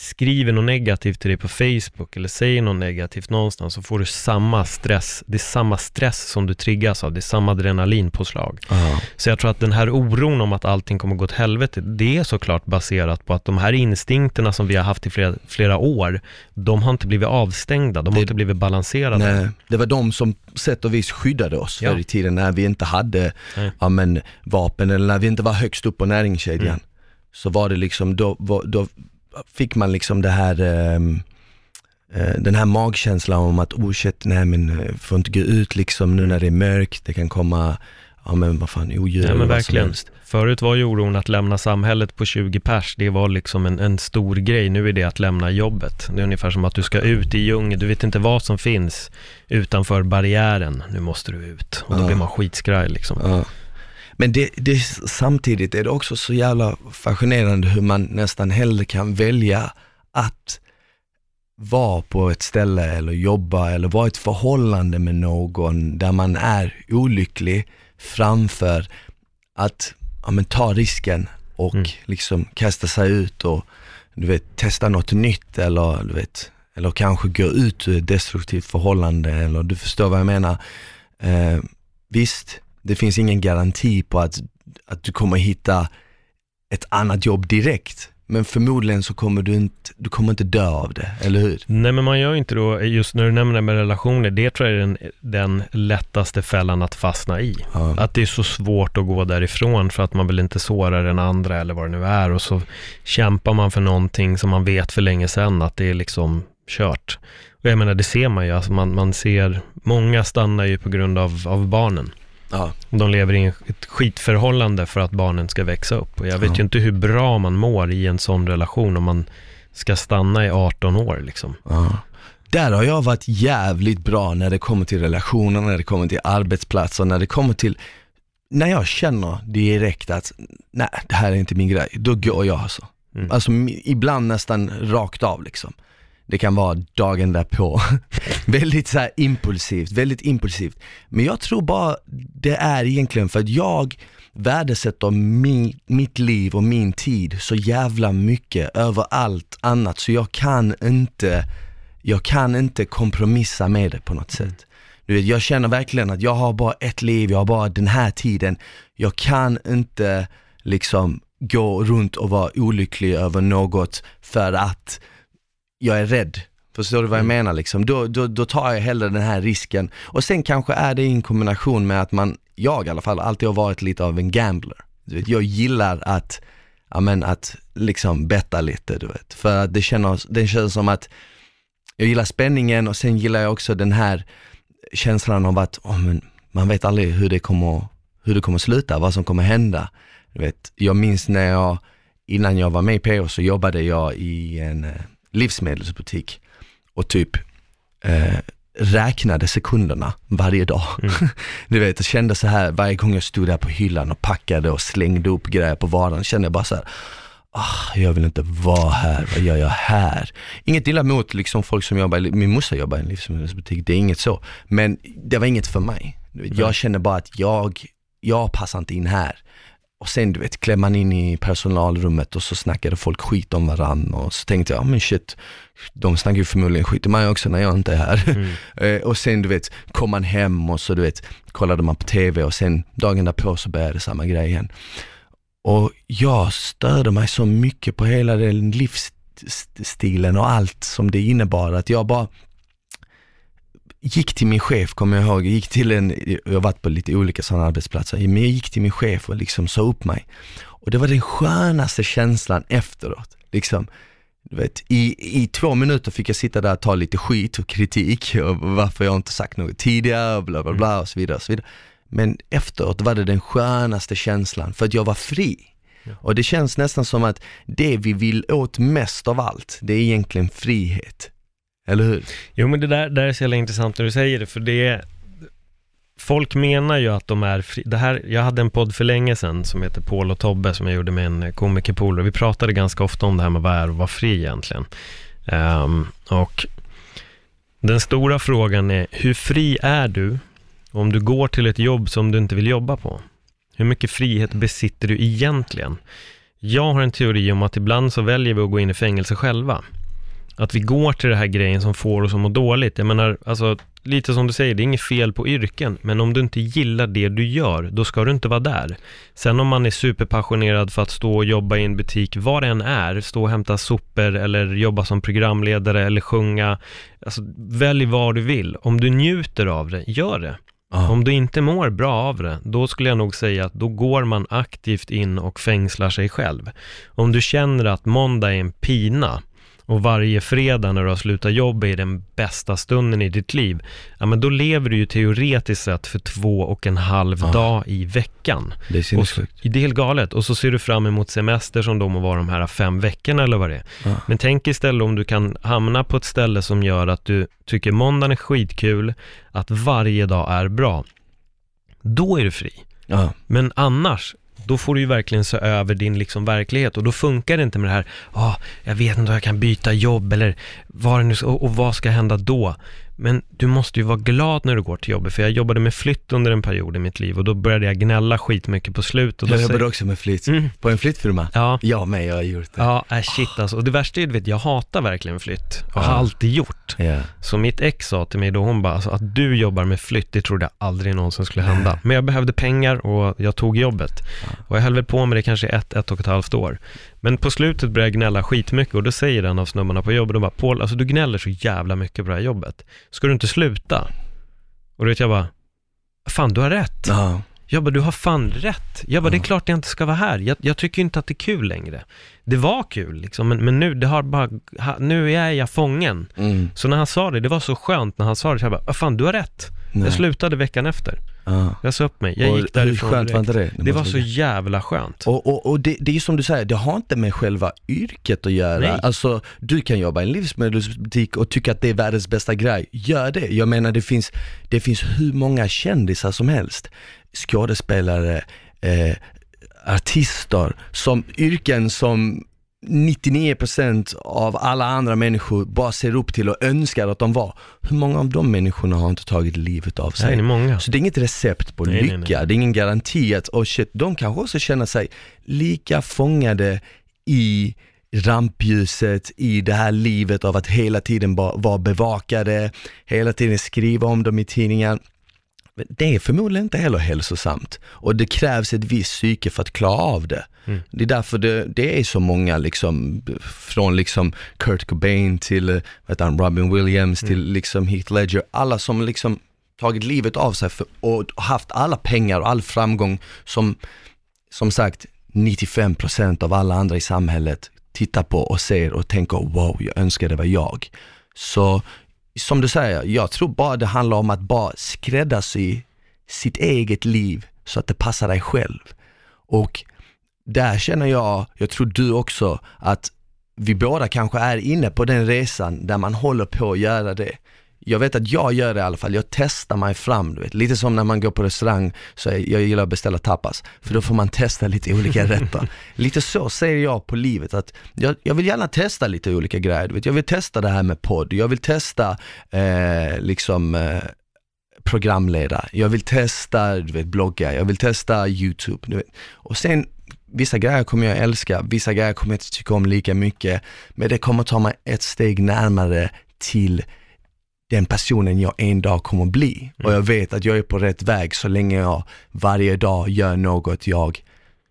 Speaker 1: skriver något negativt till dig på Facebook eller säger något negativt någonstans så får du samma stress. Det är samma stress som du triggas av. Det är samma adrenalinpåslag.
Speaker 2: Ja.
Speaker 1: Så jag tror att den här oron om att allting kommer gå åt helvete, det är såklart baserat på att de här instinkterna som vi har haft i flera, flera år, de har inte blivit avstängda, de har
Speaker 2: Det-
Speaker 1: inte blivit balanserade.
Speaker 2: Nej, det var de som sätt och vis skyddade oss
Speaker 1: Ja.
Speaker 2: förr i tiden när vi inte hade ja, men, vapen eller när vi inte var högst upp på näringskedjan.
Speaker 1: Mm.
Speaker 2: Så var det liksom, då, då fick man liksom det här ehm, eh, den här magkänslan om att oh shit, nej men eh, får inte gå ut liksom nu när det är mörkt, det kan komma, ja men vad fan, odjur
Speaker 1: Ja, men verkligen. Förut var ju oron att lämna samhället på 20 pers, det var liksom en, en stor grej. Nu är det att lämna jobbet. Det är ungefär som att du ska ut i djungeln, du vet inte vad som finns utanför barriären. Nu måste du ut. Och då
Speaker 2: Ja.
Speaker 1: blir man skitskraj liksom.
Speaker 2: Ja. Men det, det, samtidigt är det också så jävla fascinerande hur man nästan hellre kan välja att vara på ett ställe eller jobba eller vara i ett förhållande med någon där man är olycklig framför att ja, men, ta risken och
Speaker 1: Mm.
Speaker 2: liksom kasta sig ut och du vet, testa något nytt eller du vet, eller kanske gå ut ur ett destruktivt förhållande eller du förstår vad jag menar. Eh, visst, det finns ingen garanti på att, att du kommer hitta ett annat jobb direkt. Men förmodligen så kommer du inte, du kommer inte dö av det, eller hur?
Speaker 1: Nej men man gör inte då, just när du nämner det med relationer, det tror jag är den, den lättaste fällan att fastna i.
Speaker 2: Ja.
Speaker 1: Att det är så svårt att gå därifrån för att man vill inte såra den andra eller vad det nu är och så kämpar man för någonting som man vet för länge sedan att det är liksom kört. Och jag menar det ser man ju, alltså man, man ser, många stannar ju på grund av, av barnen.
Speaker 2: Ja.
Speaker 1: De lever i ett skitförhållande för att barnen ska växa upp och jag vet
Speaker 2: Ja.
Speaker 1: ju inte hur bra man mår i en sån relation om man ska stanna i 18 år liksom.
Speaker 2: Ja. Där har jag varit jävligt bra när det kommer till relationer, när det kommer till arbetsplatser, när det kommer till, när jag känner direkt att nej, det här är inte min grej, då går jag alltså.
Speaker 1: Mm.
Speaker 2: Alltså ibland nästan rakt av liksom. Det kan vara dagen därpå. väldigt så här impulsivt, väldigt impulsivt. Men jag tror bara det är egentligen för att jag värdesätter mi, mitt liv och min tid så jävla mycket över allt annat så jag kan inte, jag kan inte kompromissa med det på något sätt. Du vet, jag känner verkligen att jag har bara ett liv, jag har bara den här tiden. Jag kan inte liksom gå runt och vara olycklig över något för att jag är rädd. Förstår du vad jag
Speaker 1: Mm.
Speaker 2: menar liksom? Då, då, då tar jag hellre den här risken. Och sen kanske är det i en kombination med att man, jag i alla fall, alltid har varit lite av en gambler. Du vet, jag gillar att, ja men att liksom betta lite du vet. För att det känns, det känns som att jag gillar spänningen och sen gillar jag också den här känslan av att, oh, men man vet aldrig hur det kommer, hur det kommer sluta, vad som kommer hända. Du vet, jag minns när jag, innan jag var med i PO så jobbade jag i en eh, livsmedelsbutik och typ eh, räknade sekunderna varje dag.
Speaker 1: Mm.
Speaker 2: Du vet, jag kände så här varje gång jag stod där på hyllan och packade och slängde upp grejer på varan, kände jag bara så här, ah, jag vill inte vara här, vad gör jag här? Inget illa mot liksom folk som jobbar, min morsa jobbar i en livsmedelsbutik, det är inget så. Men det var inget för mig. Jag kände bara att jag, jag passar inte in här. Och sen du vet, klev man in i personalrummet och så snackade folk skit om varandra och så tänkte jag, ah, men shit, de snackar ju förmodligen skit om mig också när jag inte är här.
Speaker 1: Mm.
Speaker 2: Eh, och sen du vet, kom man hem och så du vet, kollade man på TV och sen dagen därpå så började samma grej igen. Och jag störde mig så mycket på hela den livsstilen och allt som det innebar att jag bara gick till min chef, kommer jag ihåg, jag gick till en, jag har varit på lite olika sådana arbetsplatser, men jag gick till min chef och liksom sa upp mig. Och det var den skönaste känslan efteråt, liksom. Du vet, i, I två minuter fick jag sitta där och ta lite skit och kritik och varför jag inte sagt något tidigare och bla bla bla och så vidare. Och så vidare. Men efteråt var det den skönaste känslan för att jag var fri. Och det känns nästan som att det vi vill åt mest av allt, det är egentligen frihet. Eller hur?
Speaker 1: Jo, men det där, där är så jävla intressant när du säger det, för det är, folk menar ju att de är fri, det här, jag hade en podd för länge sedan som heter Paul och Tobbe som jag gjorde med en eh, komikerpolare. Vi pratade ganska ofta om det här med vad är och vara fri egentligen. Um, och den stora frågan är, hur fri är du om du går till ett jobb som du inte vill jobba på? Hur mycket frihet besitter du egentligen? Jag har en teori om att ibland så väljer vi att gå in i fängelse själva. Att vi går till det här grejen som får oss att må dåligt. Jag menar, alltså, lite som du säger, det är inget fel på yrken, men om du inte gillar det du gör, då ska du inte vara där. Sen om man är superpassionerad för att stå och jobba i en butik, vad det än är, stå och hämta sopor eller jobba som programledare eller sjunga, alltså välj vad du vill. Om du njuter av det, gör det.
Speaker 2: Ja.
Speaker 1: Om du inte mår bra av det, då skulle jag nog säga att då går man aktivt in och fängslar sig själv. Om du känner att måndag är en pina, och varje fredag när du har slutat jobba är den bästa stunden i ditt liv, ja men då lever du ju teoretiskt sett för två och en halv
Speaker 2: Ja.
Speaker 1: dag i veckan.
Speaker 2: Det är sinnessjukt.
Speaker 1: det är helt galet. Och så ser du fram emot semester som då må vara de här fem veckorna eller vad det är.
Speaker 2: Ja.
Speaker 1: Men tänk istället om du kan hamna på ett ställe som gör att du tycker måndagen är skitkul, att varje dag är bra. Då är du fri.
Speaker 2: Ja.
Speaker 1: Men annars, då får du ju verkligen se över din liksom verklighet och då funkar det inte med det här, ah, jag vet inte om jag kan byta jobb eller vad det nu och, och vad ska hända då? Men du måste ju vara glad när du går till jobbet, för jag jobbade med flytt under en period i mitt liv och då började jag gnälla skitmycket på slutet. Och då
Speaker 2: Jag jobbade också med flytt,
Speaker 1: Mm.
Speaker 2: på en flyttfirma.
Speaker 1: Ja,
Speaker 2: Jag med, jag har gjort det.
Speaker 1: ja, äh, shit alltså. Och det värsta är, vet, jag hatar verkligen flytt och har
Speaker 2: Ja.
Speaker 1: alltid gjort.
Speaker 2: Ja.
Speaker 1: Så mitt ex sa till mig då, hon bara, alltså, att du jobbar med flytt, det trodde jag aldrig någonsin skulle hända. Men jag behövde pengar och jag tog jobbet. Och jag höll väl på med det kanske ett, ett och ett halvt år. Men på slutet började jag gnälla skitmycket och då säger en av snubbarna på jobbet, de bara, Paul, alltså du gnäller så jävla mycket på det här jobbet. Ska du inte sluta? Och då vet jag bara, fan du har rätt.
Speaker 2: Ja.
Speaker 1: Jag bara, du har fan rätt. Jag bara, det är
Speaker 2: Ja.
Speaker 1: klart jag inte ska vara här. Jag, jag tycker inte att det är kul längre. Det var kul liksom, men, men nu, det har bara, nu är jag fången.
Speaker 2: Mm.
Speaker 1: Så när han sa det, det var så skönt när han sa det, så jag bara, "Ah, fan du har rätt.
Speaker 2: Nej.
Speaker 1: Jag slutade veckan efter.
Speaker 2: Ja.
Speaker 1: Jag sa upp mig, jag
Speaker 2: Och
Speaker 1: gick därifrån
Speaker 2: Hur skönt
Speaker 1: direkt.
Speaker 2: var inte det?
Speaker 1: Det var så jävla skönt.
Speaker 2: Och, och, och det, det är som du säger, det har inte med själva yrket att göra.
Speaker 1: Nej.
Speaker 2: Alltså, du kan jobba i en livsmedelsbutik och tycka att det är världens bästa grej. Gör det. Jag menar, det finns, det finns hur många kändisar som helst. Skådespelare, eh, artister, som yrken som 99% av alla andra människor bara ser upp till och önskar att de var. Hur många av de människorna har inte tagit livet av sig?
Speaker 1: Nej, många.
Speaker 2: Så det är inget recept på
Speaker 1: Nej, nej,
Speaker 2: lycka,
Speaker 1: nej.
Speaker 2: det är ingen garanti att, oh shit, de kanske också känner sig lika fångade i rampljuset, i det här livet av att hela tiden bara vara bevakade, hela tiden skriva om dem i tidningar. Det är förmodligen inte heller hälsosamt och det krävs ett visst psyke för att klara av det.
Speaker 1: Mm.
Speaker 2: Det är därför det, det är så många liksom, från liksom Kurt Cobain till eh, heter han, Robin Williams till liksom Heath Ledger, alla som liksom tagit livet av sig för, och haft alla pengar och all framgång som, som sagt, 95% av alla andra i samhället tittar på och ser och tänker wow, jag önskar det var jag. Så som du säger, jag tror bara det handlar om att bara skräddarsy sitt eget liv så att det passar dig själv. Och där känner jag, jag tror du också, att vi båda kanske är inne på den resan där man håller på att göra det. Jag vet att jag gör det i alla fall, jag testar mig fram, du vet. Lite som när man går på restaurang, så jag, jag gillar att beställa tapas, för då får man testa lite olika rätter. lite så ser jag på livet, att jag, jag vill gärna testa lite olika grejer, du vet. Jag vill testa det här med podd, jag vill testa eh, liksom eh, programleda, jag vill testa du vet, blogga, jag vill testa YouTube. Du vet. Och sen vissa grejer kommer jag älska, vissa grejer kommer jag inte tycka om lika mycket, men det kommer ta mig ett steg närmare till den personen jag en dag kommer bli. Och jag vet att jag är på rätt väg så länge jag varje dag gör något jag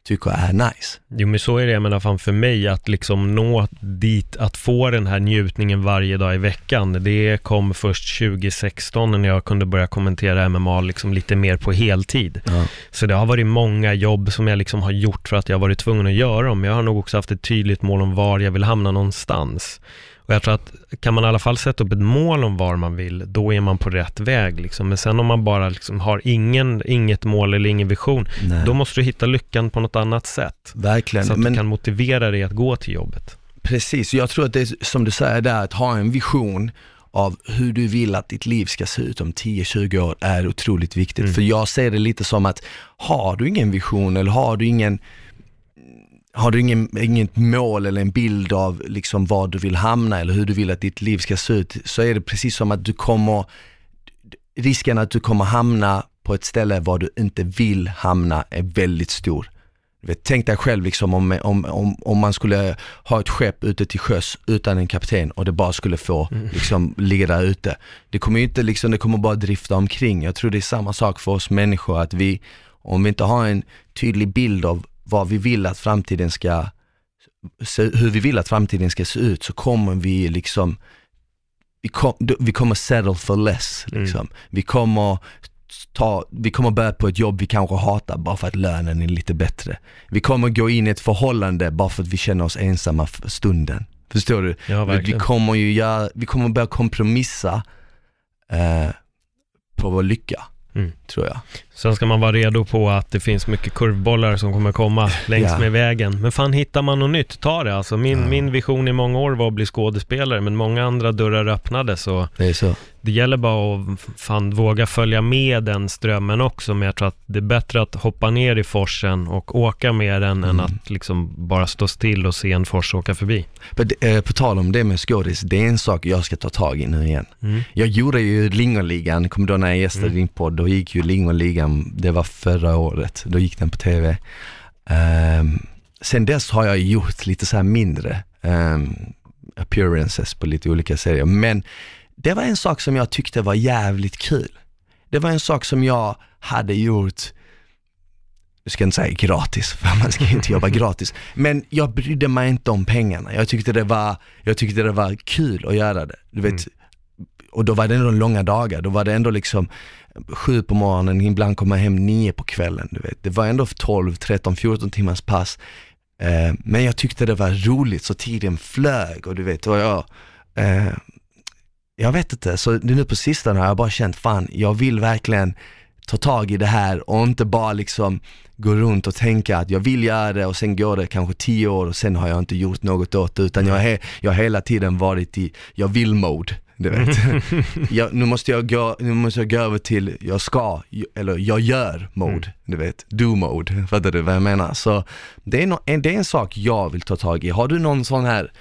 Speaker 2: tycker är nice.
Speaker 1: Jo men så är det, jag menar fan för mig att liksom nå dit, att få den här njutningen varje dag i veckan, det kom först 2016 när jag kunde börja kommentera MMA liksom lite mer på heltid.
Speaker 2: Ja.
Speaker 1: Så det har varit många jobb som jag liksom har gjort för att jag har varit tvungen att göra dem. Jag har nog också haft ett tydligt mål om var jag vill hamna någonstans. Och jag tror att kan man i alla fall sätta upp ett mål om var man vill, då är man på rätt väg. Liksom. Men sen om man bara liksom har ingen, inget mål eller ingen vision,
Speaker 2: Nej.
Speaker 1: då måste du hitta lyckan på något annat sätt.
Speaker 2: Verkligen.
Speaker 1: Så att
Speaker 2: Men
Speaker 1: du kan motivera dig att gå till jobbet.
Speaker 2: precis, jag tror att det är som du säger där, att ha en vision av hur du vill att ditt liv ska se ut om 10-20 år är otroligt viktigt.
Speaker 1: Mm.
Speaker 2: För jag ser det lite som att har du ingen vision eller har du ingen har du ingen, inget mål eller en bild av liksom var du vill hamna eller hur du vill att ditt liv ska se ut, så är det precis som att du kommer, risken att du kommer hamna på ett ställe var du inte vill hamna är väldigt stor. Vet, tänk dig själv liksom om, om, om, om man skulle ha ett skepp ute till sjöss utan en kapten och det bara skulle få liksom ligga där ute. Det kommer ju inte liksom, det kommer bara drifta omkring. Jag tror det är samma sak för oss människor att vi, om vi inte har en tydlig bild av vad vi vill att framtiden ska, hur vi vill att framtiden ska se ut så kommer vi liksom, vi, kom, vi kommer settle for less liksom. Vi kommer ta, vi kommer börja på ett jobb vi kanske hatar bara för att lönen är lite bättre. Vi kommer gå in i ett förhållande bara för att vi känner oss ensamma för stunden. Förstår du?
Speaker 1: Ja,
Speaker 2: vi, vi kommer ju göra, vi kommer börja kompromissa eh, på vår lycka,
Speaker 1: Mm.
Speaker 2: tror jag.
Speaker 1: Sen ska man vara redo på att det finns mycket kurvbollar som kommer komma längs
Speaker 2: Ja.
Speaker 1: med vägen. Men fan, hittar man något nytt, ta det. Alltså min,
Speaker 2: Ja.
Speaker 1: min vision i många år var att bli skådespelare, men många andra dörrar öppnades. Så
Speaker 2: Det är så.
Speaker 1: Det gäller bara att fan våga följa med den strömmen också. Men jag tror att det är bättre att hoppa ner i forsen och åka med den än
Speaker 2: Mm.
Speaker 1: att liksom bara stå still och se en fors åka förbi.
Speaker 2: Det- eh, på tal om det med skådis, det är en sak jag ska ta tag i nu igen.
Speaker 1: Mm.
Speaker 2: Jag gjorde ju Lingonligan, kommer du ihåg när jag gästade
Speaker 1: Mm.
Speaker 2: din podd, då gick ju Lingonligan, det var förra året, då gick den på TV. Um, sen dess har jag gjort lite så här mindre ehm, appearances på lite olika serier, men det var en sak som jag tyckte var jävligt kul. Det var en sak som jag hade gjort, jag ska inte säga gratis, för man ska ju inte jobba gratis, men jag brydde mig inte om pengarna. Jag tyckte det var, jag tyckte det var kul att göra det. Du vet, och då var det ändå långa dagar, då var det ändå liksom sju på morgonen, ibland kom jag hem nio på kvällen, du vet. Det var ändå 12, 13, 14 timmars pass. Eh, men jag tyckte det var roligt så tiden flög och du vet, och jag, eh, jag vet inte, så nu på sistone har jag bara känt, fan, jag vill verkligen ta tag i det här och inte bara liksom gå runt och tänka att jag vill göra det och sen går det kanske tio år och sen har jag inte gjort något åt det utan jag, har jag har hela tiden varit i jag vill-mode. Du vet. jag, nu, måste jag gå, nu måste jag gå över till jag ska, eller jag gör mode, du vet, do mode, fattar du vad jag menar? Så det är, no, det är en sak jag vill ta tag i. Har du någon sån här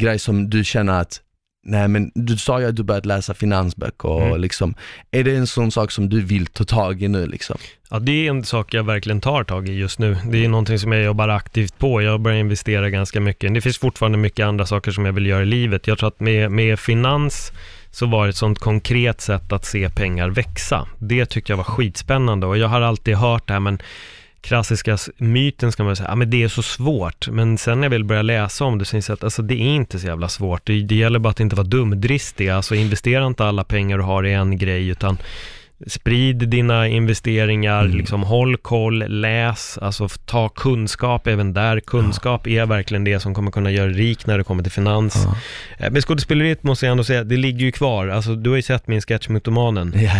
Speaker 2: grej som du känner att Nej men du sa ju att du börjat läsa finansböcker och
Speaker 1: Mm.
Speaker 2: liksom, är det en sån sak som du vill ta tag i nu liksom?
Speaker 1: Ja, det är en sak jag verkligen tar tag i just nu. Det är någonting som jag jobbar aktivt på. Jag börjar investera ganska mycket. Det finns fortfarande mycket andra saker som jag vill göra i livet. Jag tror att med, med finans så var det ett sånt konkret sätt att se pengar växa. Det tyckte jag var skitspännande och jag har alltid hört det här, men klassiska myten ska man säga, ja men det är så svårt. Men sen när jag vill börja läsa om det så inser jag att alltså, det är inte så jävla svårt. Det, det gäller bara att inte vara dumdristig. Alltså investera inte alla pengar du har i en grej, utan sprid dina investeringar,
Speaker 2: Mm.
Speaker 1: liksom håll koll, läs, alltså ta kunskap även där. Kunskap är verkligen det som kommer kunna göra rik när det kommer till finans.
Speaker 2: Ja.
Speaker 1: Eh, Men skådespeleriet måste jag ändå säga, det ligger ju kvar. Alltså du har ju sett min sketch Mytomanen.
Speaker 2: Ja,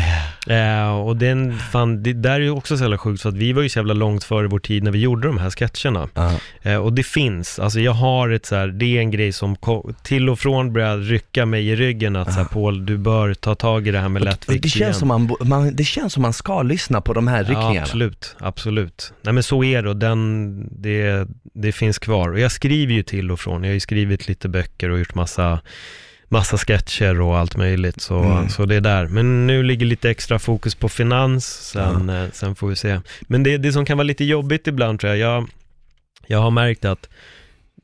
Speaker 2: ja.
Speaker 1: Eh, och den, fan, det där är ju också så jävla sjukt, för att vi var ju så jävla långt före vår tid när vi gjorde de här sketcherna.
Speaker 2: Ja.
Speaker 1: Eh, och det finns, alltså jag har ett så här, det är en grej som till och från börjar rycka mig i ryggen att så här, Paul, du bör ta tag i det här med lättvikt
Speaker 2: det, känns som man, man, det känns som man ska lyssna på de här
Speaker 1: Ja,
Speaker 2: ryckningarna.
Speaker 1: absolut, absolut. Nej men så är det och den, det, det finns kvar. Och jag skriver ju till och från, jag har ju skrivit lite böcker och gjort massa, massa sketcher och allt möjligt. Så,
Speaker 2: Mm.
Speaker 1: så det är där. Men nu ligger lite extra fokus på finans, sen, eh, sen får vi se. Men det, det som kan vara lite jobbigt ibland tror jag, jag, jag har märkt att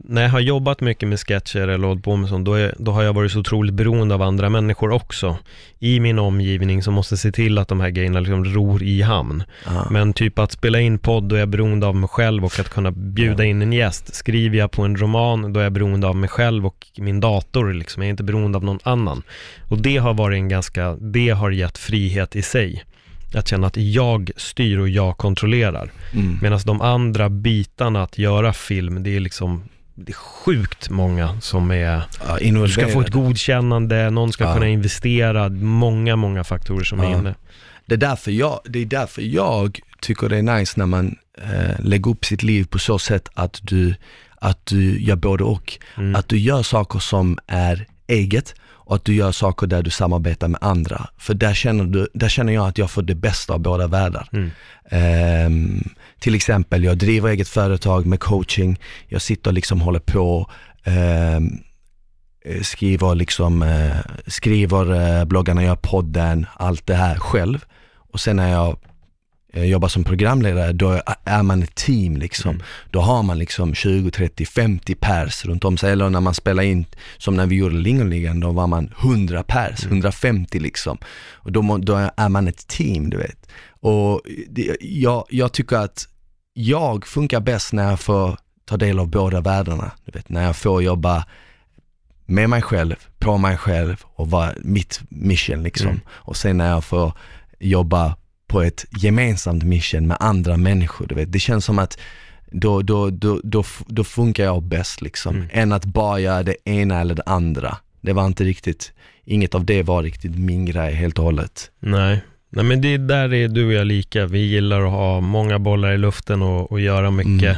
Speaker 1: när jag har jobbat mycket med sketcher eller hållit på med sånt, då, är, då har jag varit så otroligt beroende av andra människor också. I min omgivning som måste se till att de här grejerna liksom ror i hamn.
Speaker 2: Ja.
Speaker 1: Men typ att spela in podd, då är jag beroende av mig själv och att kunna bjuda in en gäst. Skriver jag på en roman, då är jag beroende av mig själv och min dator liksom. Jag är inte beroende av någon annan. Och det har varit en ganska, det har gett frihet i sig. Att känna att jag styr och jag kontrollerar.
Speaker 2: Mm.
Speaker 1: Medan de andra bitarna att göra film, det är liksom det är sjukt många som är,
Speaker 2: Ja,
Speaker 1: du ska få ett godkännande, någon ska
Speaker 2: Ja.
Speaker 1: kunna investera, många, många faktorer som är
Speaker 2: Ja.
Speaker 1: inne.
Speaker 2: Det är därför jag, det är därför jag tycker det är nice när man eh, lägger upp sitt liv på så sätt att du, att du gör både och.
Speaker 1: Mm.
Speaker 2: Att du gör saker som är eget och att du gör saker där du samarbetar med andra. För där känner, du, där känner jag att jag får det bästa av båda världar.
Speaker 1: Mm.
Speaker 2: Ehm, till exempel, jag driver eget företag med coaching, jag sitter och liksom håller på, eh, skriver liksom, eh, skriver eh, bloggarna, gör podden, allt det här själv. Och sen när jag jobbar som programledare, då är man ett team liksom.
Speaker 1: Mm.
Speaker 2: Då har man liksom 20, 30, 50 pers runt om sig. Eller när man spelar in, som när vi gjorde Lingonligan, då var man 100 pers, 150 liksom. Och då, då är man ett team, du vet. Och det, jag, jag tycker att jag funkar bäst när jag får ta del av båda världarna. Du vet, när jag får jobba med mig själv, på mig själv och vara mitt mission liksom.
Speaker 1: Mm.
Speaker 2: Och sen när jag får jobba på ett gemensamt mission med andra människor, du vet. Det känns som att då, då, då, då, då funkar jag bäst liksom.
Speaker 1: Mm.
Speaker 2: Än att bara göra det ena eller det andra. Det var inte riktigt, inget av det var riktigt min grej helt och hållet.
Speaker 1: Nej. Nej, men det där är du och jag lika. Vi gillar att ha många bollar i luften och, och göra mycket
Speaker 2: Mm.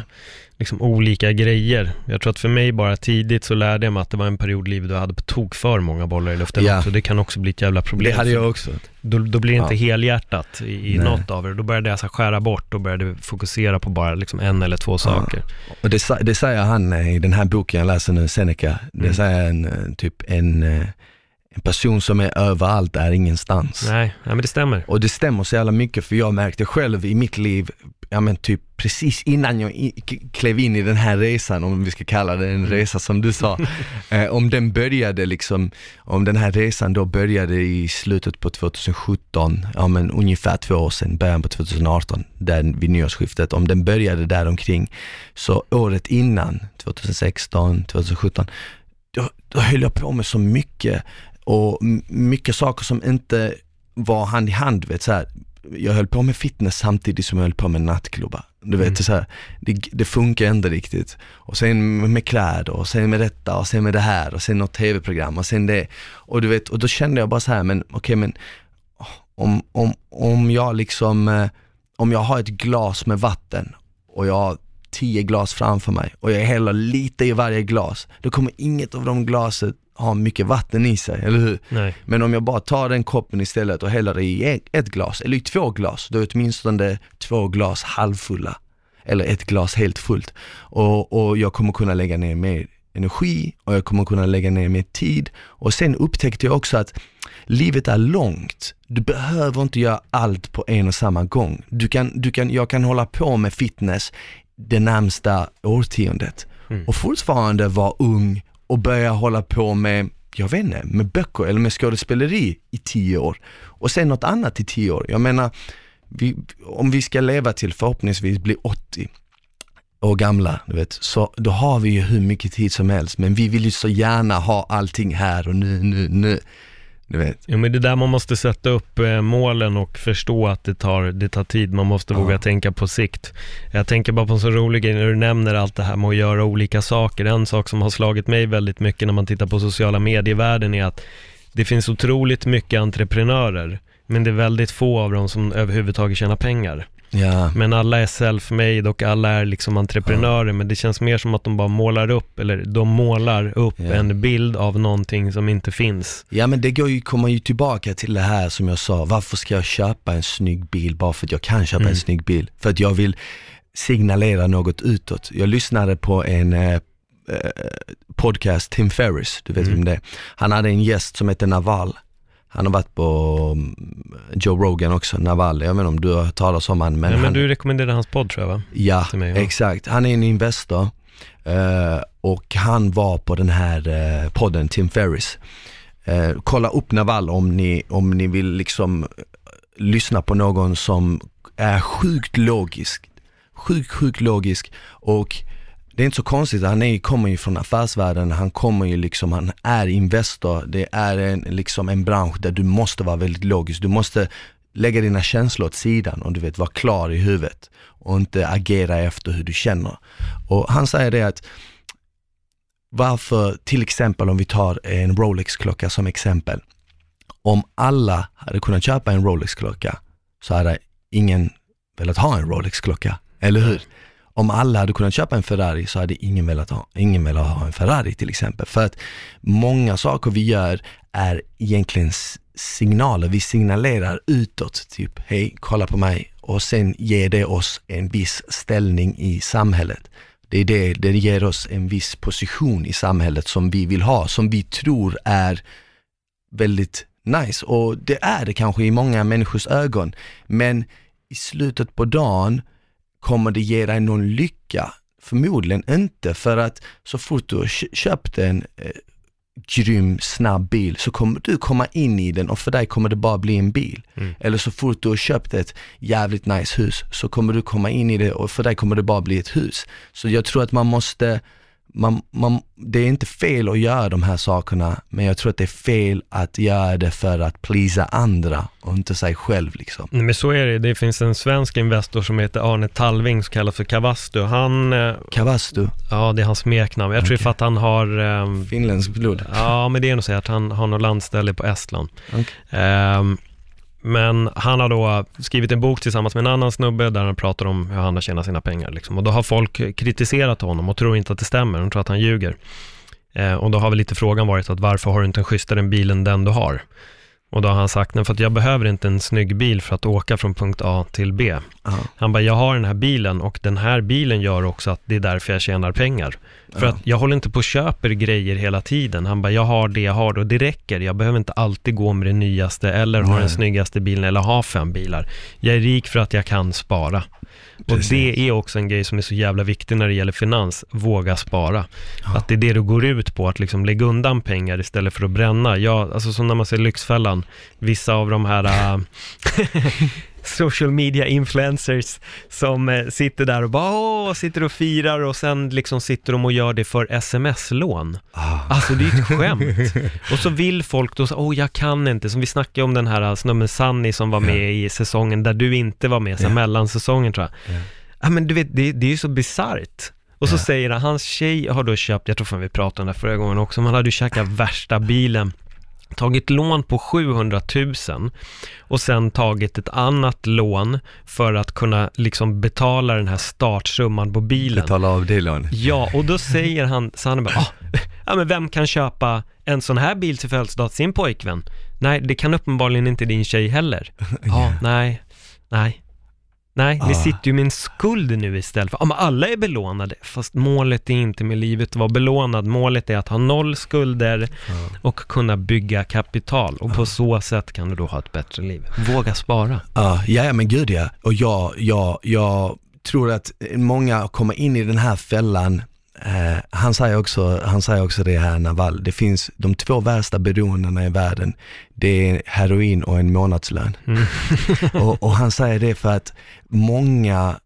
Speaker 1: Liksom, olika grejer. Jag tror att för mig bara tidigt så lärde jag mig att det var en period i livet då jag hade på tok för många bollar i luften
Speaker 2: Ja.
Speaker 1: också. Det kan också bli ett jävla problem.
Speaker 2: Det hade jag också.
Speaker 1: Då, då blir det inte
Speaker 2: Ja.
Speaker 1: helhjärtat i, i
Speaker 2: Nej.
Speaker 1: något av det. Då började jag så skära bort, då började fokusera på bara liksom en eller två saker.
Speaker 2: Och det, det säger han eh, i den här boken jag läser nu, Seneca. Det
Speaker 1: Mm.
Speaker 2: säger en, eh, typ en, eh, en person som är överallt är ingenstans.
Speaker 1: Nej, nej, men det stämmer.
Speaker 2: Och det stämmer så jävla mycket för jag märkte själv i mitt liv, ja men typ precis innan jag i, klev in i den här resan, om vi ska kalla det en resa som du sa, eh, om den började liksom, om den här resan då började i slutet på 2017, ja men ungefär två år sedan, början på 2018, där vid nyårsskiftet, om den började där omkring så året innan, 2016, 2017, då, då höll jag på med så mycket och mycket saker som inte var hand i hand, vet så här. Jag höll på med fitness samtidigt som jag höll på med nattklubbar. Du vet,
Speaker 1: Mm.
Speaker 2: så här, det, det funkar inte riktigt. Och sen med kläder och sen med detta och sen med det här och sen något tv-program och sen det. Och du vet, och då kände jag bara så här, men okej men om, om, om jag liksom, eh, om jag har ett glas med vatten och jag tio glas framför mig och jag häller lite i varje glas, då kommer inget av de glaset ha mycket vatten i sig, eller hur?
Speaker 1: Nej.
Speaker 2: Men om jag bara tar den koppen istället och häller i ett- ett glas, eller i två glas, då är åtminstone två glas halvfulla. Eller ett glas helt fullt. Och, och jag kommer kunna lägga ner mer energi och jag kommer kunna lägga ner mer tid. Och sen upptäckte jag också att livet är långt. Du behöver inte göra allt på en och samma gång. Du kan, du kan, jag kan hålla på med fitness det närmsta årtiondet
Speaker 1: Mm.
Speaker 2: och fortfarande vara ung och börja hålla på med, jag vet inte, med böcker eller med skådespeleri i tio år och sen något annat i tio år. Jag menar, vi, om vi ska leva till förhoppningsvis bli 80 år gamla, du vet, så då har vi ju hur mycket tid som helst, men vi vill ju så gärna ha allting här och nu, nu, nu. Du vet.
Speaker 1: Jo, men det är där man måste sätta upp eh, målen och förstå att det tar, det tar tid. Man måste
Speaker 2: Ja.
Speaker 1: våga tänka på sikt. Jag tänker bara på en så rolig grej när du nämner allt det här med att göra olika saker. En sak som har slagit mig väldigt mycket när man tittar på sociala medievärlden är att det finns otroligt mycket entreprenörer, men det är väldigt få av dem som överhuvudtaget tjänar pengar.
Speaker 2: Ja,
Speaker 1: Men alla är self-made och alla är liksom entreprenörer, men det känns mer som att de bara målar upp, eller de målar upp
Speaker 2: Ja.
Speaker 1: en bild av någonting som inte finns.
Speaker 2: Ja men det går ju, kommer ju tillbaka till det här som jag sa, varför ska jag köpa en snygg bil bara för att jag kan köpa
Speaker 1: Mm.
Speaker 2: en snygg bil? För att jag vill signalera något utåt. Jag lyssnade på en eh, eh, podcast, Tim Ferris, du vet
Speaker 1: Mm.
Speaker 2: vem det är. Han hade en gäst som heter Naval. Han har varit på mm, Joe Rogan också, Naval. Jag vet inte om du har hört talas om han, men,
Speaker 1: Men, men
Speaker 2: han,
Speaker 1: du rekommenderade hans podd tror jag va?
Speaker 2: Ja,
Speaker 1: till mig, ja.
Speaker 2: exakt. Han är en Investor eh, och han var på den här eh, podden, Tim Ferris. Eh, kolla upp Naval om ni, om ni vill liksom eh, lyssna på någon som är sjukt logisk. Sjukt, sjukt logisk och det är inte så konstigt, han är, kommer ju från affärsvärlden, han kommer ju liksom, han är Investor, det är en, liksom en bransch där du måste vara väldigt logisk, du måste lägga dina känslor åt sidan och du vet, vara klar i huvudet och inte agera efter hur du känner. Och han säger det att varför, till exempel om vi tar en Rolex-klocka som exempel. Om alla hade kunnat köpa en Rolex-klocka så hade ingen velat ha en Rolex-klocka, eller hur? Om alla hade kunnat köpa en Ferrari så hade ingen velat ha, ingen velat ha en Ferrari till exempel. För att många saker vi gör är egentligen signaler, vi signalerar utåt, typ hej, kolla på mig och sen ger det oss en viss ställning i samhället. Det, är det, det ger oss en viss position i samhället som vi vill ha, som vi tror är väldigt nice och det är det kanske i många människors ögon. Men i slutet på dagen kommer det ge dig någon lycka? Förmodligen inte, för att så fort du har köpt en eh, grym, snabb bil så kommer du komma in i den och för dig kommer det bara bli en bil. Mm. Eller så fort du har köpt ett jävligt nice hus så kommer du komma in i det och för dig kommer det bara bli ett hus. Så jag tror att man måste man, man, det är inte fel att göra de här sakerna, men jag tror att det är fel att göra det för att plisa andra och inte sig själv liksom.
Speaker 1: Men så är det, det finns en svensk Investor som heter Arne Talving som kallas för Kavastu. Han... Eh,
Speaker 2: Kavastu?
Speaker 1: Ja, det är hans smeknamn. Jag okay. tror att han har... Um,
Speaker 2: Finländsk blod?
Speaker 1: Ja, men det är nog så att han har något landställe på Estland. Okay. Um, men han har då skrivit en bok tillsammans med en annan snubbe där han pratar om hur han har tjänat sina pengar. Liksom. Och då har folk kritiserat honom och tror inte att det stämmer, de tror att han ljuger. Eh, och då har väl lite frågan varit att varför har du inte en schysstare bil än den du har? Och då har han sagt, nej för att jag behöver inte en snygg bil för att åka från punkt A till B. Aha. Han bara, jag har den här bilen och den här bilen gör också att det är därför jag tjänar pengar. För att jag håller inte på och köper grejer hela tiden. Han bara, jag har det jag har och det räcker. Jag behöver inte alltid gå med det nyaste eller ha den snyggaste bilen eller ha fem bilar. Jag är rik för att jag kan spara. Och det är också en grej som är så jävla viktig när det gäller finans, våga spara. Ja. Att det är det du går ut på, att liksom lägga undan pengar istället för att bränna. Ja, alltså som när man ser Lyxfällan, vissa av de här äh, social media influencers som eh, sitter där och bara åh, sitter och firar och sen liksom sitter de och gör det för sms-lån. Ah. Alltså det är ett skämt. och så vill folk då, åh jag kan inte, som vi snackade om den här snubben Sunny som var med yeah. i säsongen där du inte var med, så yeah. mellansäsongen tror jag. Yeah. Ja men du vet, det, det är ju så bisarrt. Och så säger han, hans tjej har då köpt, jag tror fan vi pratade om det förra gången också, man hade ju käkat värsta bilen tagit lån på 700 000 och sen tagit ett annat lån för att kunna liksom betala den här startsumman på bilen.
Speaker 2: Betala av det lånet.
Speaker 1: Ja, och då säger han, så han bara, ah, ja men vem kan köpa en sån här bil till födelsedag till sin pojkvän? Nej, det kan uppenbarligen inte din tjej heller. Ja, nej, nej. Nej, ah. ni sitter ju med en skuld nu istället för, ja men alla är belånade, fast målet är inte med livet att vara belånad, målet är att ha noll skulder ah. och kunna bygga kapital och ah. på så sätt kan du då ha ett bättre liv. Våga spara.
Speaker 2: Ja, ja men gud ja, och jag, jag, jag tror att många kommer in i den här fällan Eh, han, säger också, han säger också det här Naval, det finns de två värsta beroendena i världen, det är heroin och en månadslön. Mm. och, och, han säger det för att många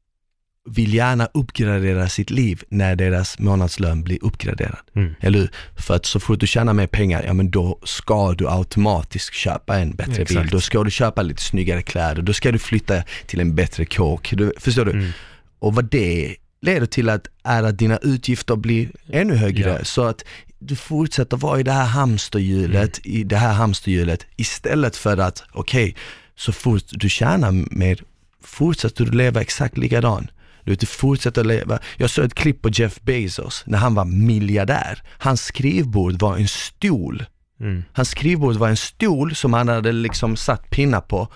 Speaker 2: vill gärna uppgradera sitt liv när deras månadslön blir uppgraderad. Mm. Eller hur? För att så fort du tjänar mer pengar, ja men då ska du automatiskt köpa en bättre Exakt. bil. Då ska du köpa lite snyggare kläder, då ska du flytta till en bättre kåk. Du, förstår du? Mm. Och vad det leder till att, är att dina utgifter blir ännu högre. Ja. Så att du fortsätter vara i det här hamsterhjulet, mm. i det här hamsterhjulet istället för att, okej, okay, så fort du tjänar mer, fortsätter du leva exakt likadan. Du, du fortsätter leva. Jag såg ett klipp på Jeff Bezos när han var miljardär. Hans skrivbord var en stol. Mm. Hans skrivbord var en stol som han hade liksom satt pinnar på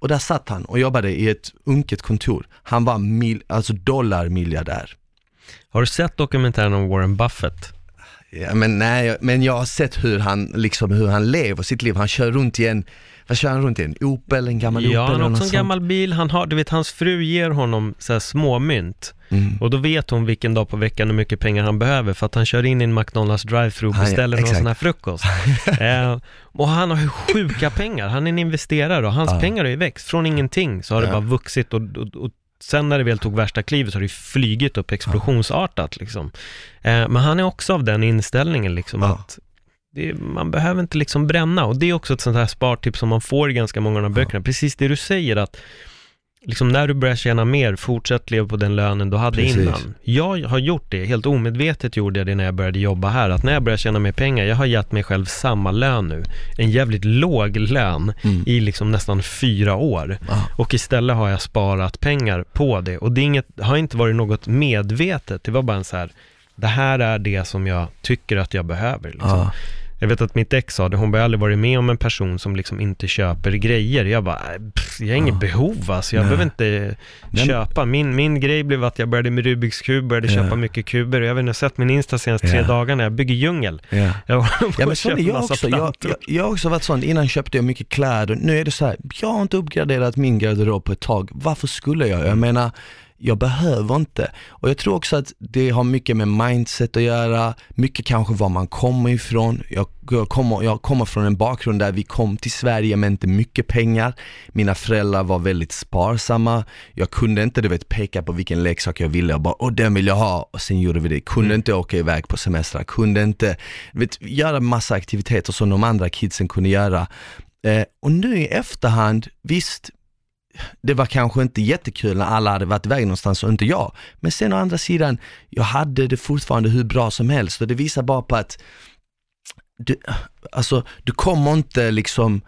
Speaker 2: och där satt han och jobbade i ett unket kontor. Han var mil, alltså dollarmiljardär.
Speaker 1: Har du sett dokumentären om Warren Buffett?
Speaker 2: Ja, men nej, men jag har sett hur han, liksom hur han lever sitt liv. Han kör runt i en, vad kör han runt i? En Opel, en gammal Opel?
Speaker 1: Ja, han har också en gammal bil. Han har, du vet, hans fru ger honom så här småmynt. Mm. Och då vet hon vilken dag på veckan hur mycket pengar han behöver för att han kör in i en McDonalds drive-thru och beställer någon sån här frukost. eh, och han har ju sjuka pengar, han är en investerare och hans ja. pengar har ju växt. Från ingenting så har ja. det bara vuxit och, och, och sen när det väl tog värsta klivet så har det flygit upp explosionsartat liksom. Eh, men han är också av den inställningen liksom ja. att det, man behöver inte liksom bränna och det är också ett sånt här spartips som man får i ganska många av de här böckerna. Precis det du säger att liksom när du börjar tjäna mer, fortsätt leva på den lönen du hade
Speaker 2: Precis.
Speaker 1: innan. Jag har gjort det, helt omedvetet gjorde jag det när jag började jobba här, att när jag började tjäna mer pengar, jag har gett mig själv samma lön nu, en jävligt låg lön
Speaker 2: Mm.
Speaker 1: i liksom nästan fyra år.
Speaker 2: Ja.
Speaker 1: Och istället har jag sparat pengar på det. Och det inget, har inte varit något medvetet, det var bara en så här, det här är det som jag tycker att jag behöver. Liksom.
Speaker 2: Ja.
Speaker 1: Jag vet att mitt ex sa det, hon har aldrig varit med om en person som liksom inte köper grejer. Jag bara, äh, pff, jag har inget
Speaker 2: Ja.
Speaker 1: behov alltså, jag
Speaker 2: Nej.
Speaker 1: behöver inte
Speaker 2: Men-
Speaker 1: köpa. Min, min grej blev att jag började med Rubiks kub, började
Speaker 2: Ja.
Speaker 1: köpa mycket kuber. Jag vet inte, har sett min Insta senaste tre
Speaker 2: Ja.
Speaker 1: dagarna, jag bygger djungel.
Speaker 2: Ja.
Speaker 1: Jag
Speaker 2: Ja men
Speaker 1: att
Speaker 2: så är
Speaker 1: köpa
Speaker 2: jag också. Jag, jag, jag har också varit sån, innan köpte jag mycket kläder, nu är det så här, jag har inte uppgraderat min garderob på ett tag, varför skulle jag? Jag menar, jag behöver inte. Och jag tror också att det har mycket med mindset att göra, mycket kanske var man kommer ifrån. Jag, jag, kommer, jag kommer från en bakgrund där vi kom till Sverige med inte mycket pengar. Mina föräldrar var väldigt sparsamma. Jag kunde inte, du vet, peka på vilken leksak jag ville och bara, åh den vill jag ha. Och sen gjorde vi det. Kunde
Speaker 1: Mm.
Speaker 2: inte åka iväg på semestrar, kunde inte, vet, göra massa aktiviteter som de andra kidsen kunde göra. Eh, och nu i efterhand, visst, det var kanske inte jättekul när alla hade varit iväg någonstans och inte jag. Men sen å andra sidan, jag hade det fortfarande hur bra som helst och det visar bara på att du, alltså, du kommer inte liksom,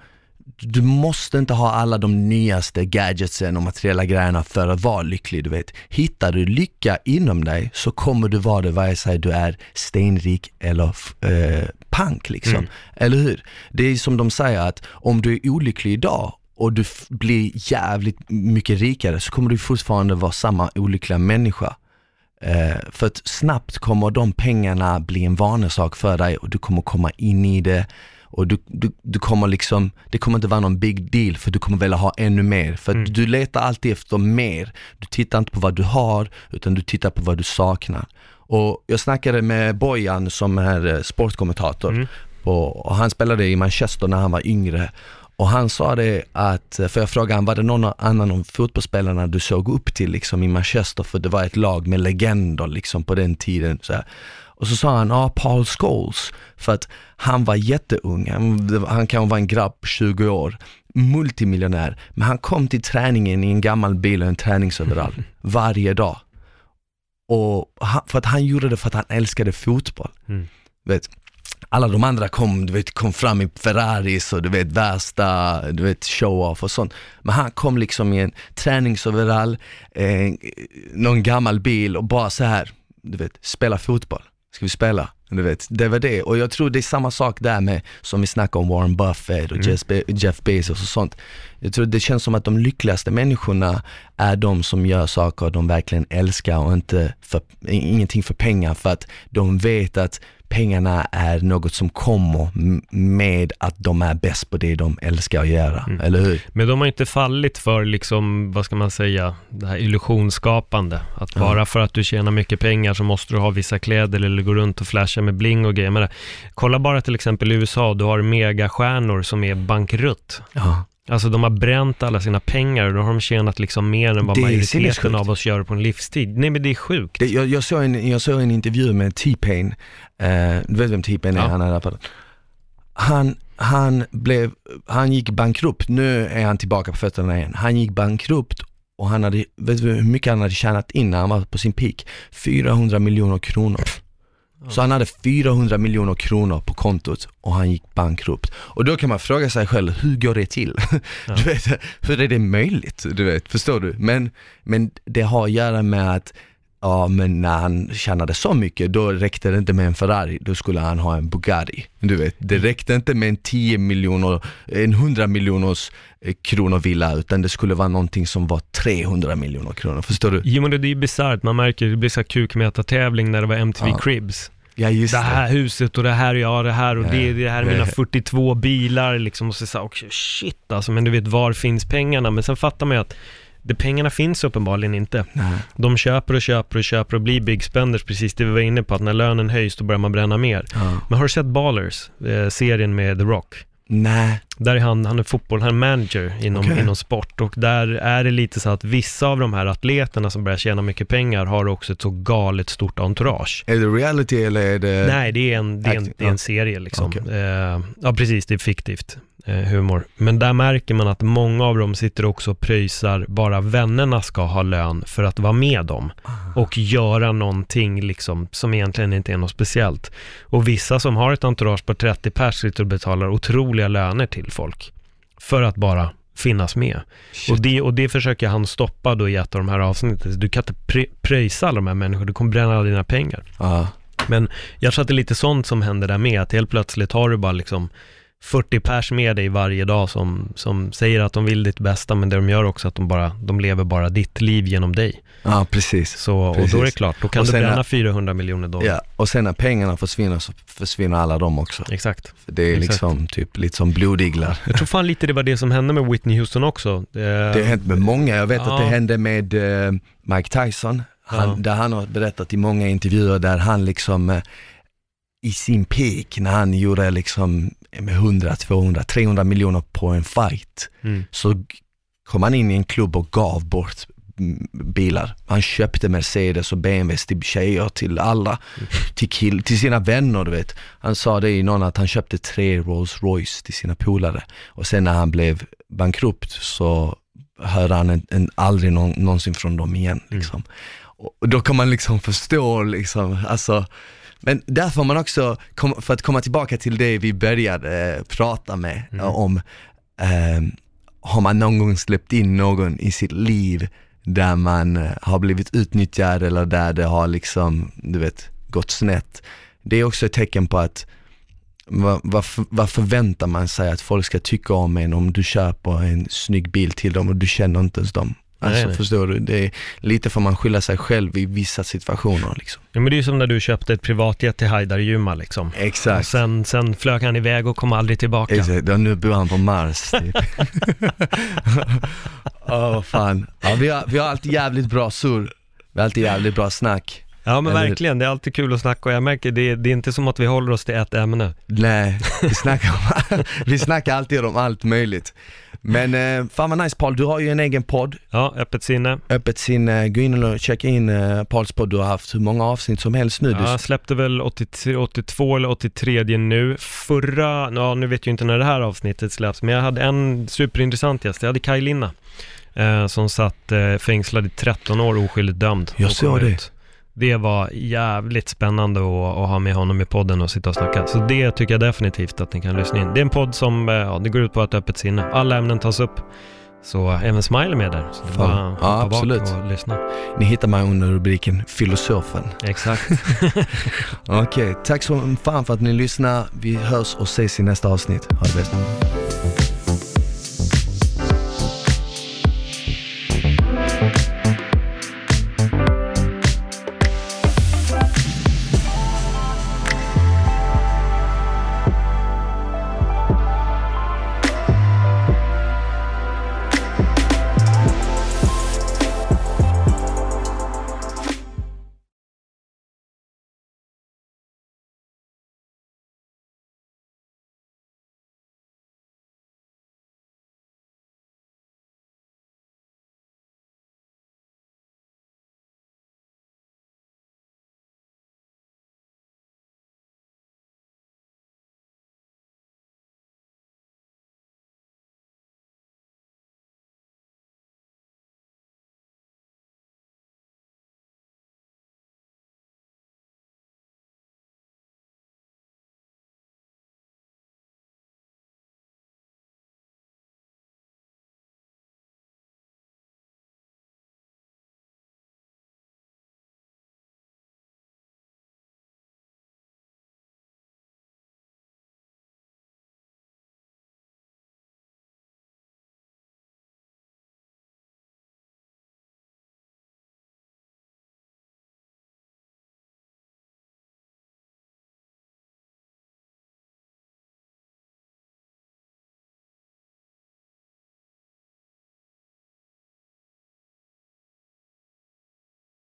Speaker 2: du måste inte ha alla de nyaste gadgetsen och materiella grejerna för att vara lycklig, du vet. Hittar du lycka inom dig så kommer du vara det vare sig du är stenrik eller eh, pank liksom.
Speaker 1: Mm.
Speaker 2: Eller hur? Det är som de säger att om du är olycklig idag och du blir jävligt mycket rikare så kommer du fortfarande vara samma olyckliga människa. Eh, för att snabbt kommer de pengarna bli en vanesak för dig och du kommer komma in i det och du, du, du kommer liksom, det kommer inte vara någon big deal för du kommer vilja ha ännu mer. För
Speaker 1: Mm.
Speaker 2: du letar alltid efter mer. Du tittar inte på vad du har utan du tittar på vad du saknar. Och jag snackade med Bojan som är eh, sportkommentator
Speaker 1: Mm.
Speaker 2: och, och han spelade i Manchester när han var yngre. Och han sa det att, för jag frågade han, var det någon annan av fotbollsspelarna du såg upp till liksom i Manchester? För det var ett lag med legender liksom på den tiden. Så här. Och så sa han, ja Paul Scholes, för att han var jätteung, han, han kanske var en grabb på 20 år, multimiljonär, men han kom till träningen i en gammal bil och en träningsoverall varje dag. Och han, för att han gjorde det för att han älskade fotboll.
Speaker 1: Mm.
Speaker 2: Vet, alla de andra kom, du vet, kom fram i Ferraris och du vet värsta, du vet show-off och sånt. Men han kom liksom i en träningsoverall, eh, någon gammal bil och bara så här, du vet, spela fotboll. Ska vi spela? Du vet, det var det. Och jag tror det är samma sak där med, som vi snackar om Warren Buffett och
Speaker 1: Mm.
Speaker 2: Jeff, Be- Jeff Bezos och sånt. Jag tror det känns som att de lyckligaste människorna är de som gör saker de verkligen älskar och inte för, ingenting för pengar för att de vet att pengarna är något som kommer med att de är bäst på det de älskar att göra,
Speaker 1: Mm.
Speaker 2: eller hur?
Speaker 1: Men de har inte fallit för, liksom, vad ska man säga, det här illusionsskapande. Att bara för att du tjänar mycket pengar så måste du ha vissa kläder eller gå runt och flasha med bling och grejer. Men, kolla bara till exempel i USA, du har megastjärnor som är bankrutt.
Speaker 2: Ja.
Speaker 1: Alltså de har bränt alla sina pengar och då har de tjänat liksom mer än vad
Speaker 2: Det
Speaker 1: majoriteten av oss gör på en livstid. Nej men det är sjukt.
Speaker 2: Det, jag, jag, såg en, jag såg en intervju med T-Pain, eh, du vet vem T-Pain är?
Speaker 1: Ja.
Speaker 2: Han, är rapparen. han, han, blev, han gick bankrupt, nu är han tillbaka på fötterna igen. Han gick bankrupt och han hade, vet du hur mycket han hade tjänat in när han var på sin peak? 400 miljoner kronor. Så han hade 400 miljoner kronor på kontot och han gick bankrupt. Och då kan man fråga sig själv, hur går det till?
Speaker 1: Ja.
Speaker 2: Du vet, hur är det möjligt? Du vet, förstår du? Men, men det har att göra med att Ja men när han tjänade så mycket, då räckte det inte med en Ferrari, då skulle han ha en Bugatti. Du vet, det räckte inte med en 10 miljoner, en 100 miljoners eh, kronor villa, utan det skulle vara någonting som var 300 miljoner kronor, förstår du?
Speaker 1: Jo men det är ju bisarrt, man märker det blir så kukmätartävling när det var MTV
Speaker 2: Ja.
Speaker 1: Cribs.
Speaker 2: Ja just
Speaker 1: Det här huset och det här, ja det här och
Speaker 2: Ja,
Speaker 1: det, det här är mina
Speaker 2: ja.
Speaker 1: 42 bilar liksom och så sa också shit alltså, men du vet var finns pengarna? Men sen fattar man ju att det, pengarna finns uppenbarligen inte.
Speaker 2: Nej.
Speaker 1: De köper och köper och köper och blir big spenders, precis det vi var inne på, att när lönen höjs då börjar man bränna mer.
Speaker 2: Ja.
Speaker 1: Men har du sett Ballers, eh, serien med The Rock?
Speaker 2: Nej,
Speaker 1: Där är han, han är fotboll, han är manager inom,
Speaker 2: Okej.
Speaker 1: inom sport och där är det lite så att vissa av de här atleterna som börjar tjäna mycket pengar har också ett så galet stort entourage.
Speaker 2: är det reality eller är det...
Speaker 1: Nej, det är en, det är en, det är en serie liksom.
Speaker 2: Okej.
Speaker 1: Eh, ja, precis, det är fiktivt eh, humor. Men där märker man att många av dem sitter också och pröjsar bara vännerna ska ha lön för att vara med dem och göra någonting liksom som egentligen inte är något speciellt. Och vissa som har ett entourage på 30 pers sitter och betalar otroliga löner till folk för att bara finnas med.
Speaker 2: Shit.
Speaker 1: Och det, och det försöker han stoppa då i ett av de här avsnitten. Du kan inte prö- pröjsa alla de här människorna, du kommer bränna alla dina pengar.
Speaker 2: Ja.
Speaker 1: Men jag tror att det är lite sånt som händer där med, att helt plötsligt har du bara liksom 40 pers med dig varje dag som, som säger att de vill ditt bästa, men det de gör också att de bara, de lever bara ditt liv genom dig.
Speaker 2: ja, precis.
Speaker 1: Så, och
Speaker 2: Precis.
Speaker 1: då är det klart, då kan
Speaker 2: Och
Speaker 1: du bränna
Speaker 2: är-
Speaker 1: 400 miljoner dollar.
Speaker 2: Ja, och sen när pengarna försvinner så försvinner alla de också.
Speaker 1: Exakt.
Speaker 2: För det är
Speaker 1: Exakt.
Speaker 2: liksom typ lite som blodiglar.
Speaker 1: Jag tror fan lite det var det som hände med Whitney Houston också.
Speaker 2: Det har hänt med många, jag vet att det
Speaker 1: Ja.
Speaker 2: hände med eh, Mike Tyson, han,
Speaker 1: Ja.
Speaker 2: där han har berättat i många intervjuer där han liksom eh, i sin peak när han gjorde liksom med 100, 200, 300 miljoner på en fight
Speaker 1: Mm.
Speaker 2: så kom han in i en klubb och gav bort mm, bilar. Han köpte Mercedes och BMWs till tjejer, till alla, till, kill, till sina vänner du vet. Han sa det i någon att han köpte tre Rolls Royce till sina polare och sen när han blev bankrupt så hörde han en, en, aldrig någon, någonsin från dem igen liksom. Och och då kan man liksom förstå liksom, alltså men där får man också, för att komma tillbaka till det vi började eh, prata med
Speaker 1: Mm.
Speaker 2: eh, om, eh, har man någon gång släppt in någon i sitt liv där man eh, har blivit utnyttjad eller där det har liksom, du vet, gått snett. Det är också ett tecken på att vad, vad, vad förväntar man sig att folk ska tycka om en om du köper en snygg bil till dem och du känner inte ens dem? Alltså
Speaker 1: Nej,
Speaker 2: förstår du? Det är lite får man skylla sig själv i vissa situationer liksom.
Speaker 1: Ja, men det är ju som när du köpte ett privatjet till Haidar Juma liksom. Och
Speaker 2: Exakt.
Speaker 1: sen, sen flög han iväg och kom aldrig tillbaka.
Speaker 2: Exakt, och nu bor han på Mars typ. Åh fan. Ja, vi, har, vi har alltid jävligt bra surr. Vi har alltid jävligt bra snack.
Speaker 1: Ja men
Speaker 2: Eller-
Speaker 1: verkligen, det är alltid kul att snacka och jag märker det, det är inte som att vi håller oss till ett ämne.
Speaker 2: Nej, vi snackar, om, vi snackar alltid om allt möjligt. Men eh, fan vad nice Paul, du har ju en egen podd,
Speaker 1: Ja, öppet sinne.
Speaker 2: öppet sinne. Gå in och checka in eh, Pauls podd, du har haft hur många avsnitt som helst nu.
Speaker 1: Ja, jag släppte väl 83, 82 eller 83 nu. Förra, ja nu vet jag inte när det här avsnittet släpps, men jag hade en superintressant gäst. Jag hade Kaj Linna. Eh, som satt eh, fängslad i 13 år oskyldigt dömd.
Speaker 2: Jag såg det.
Speaker 1: ut. Det var jävligt spännande att, att ha med honom i podden och sitta och snacka. Så det tycker jag definitivt att ni kan lyssna in. Det är en podd som, eh, ja, det går ut på ett öppet sinne. Alla ämnen tas upp. Så även Smile är med där. Så det är
Speaker 2: Fan.
Speaker 1: bara att
Speaker 2: Ja, absolut.
Speaker 1: och lyssna.
Speaker 2: ni hittar mig under rubriken Filosofen.
Speaker 1: Exakt.
Speaker 2: Okej, tack så fan för att ni lyssnar. Vi hörs och ses i nästa avsnitt. Ha det bäst.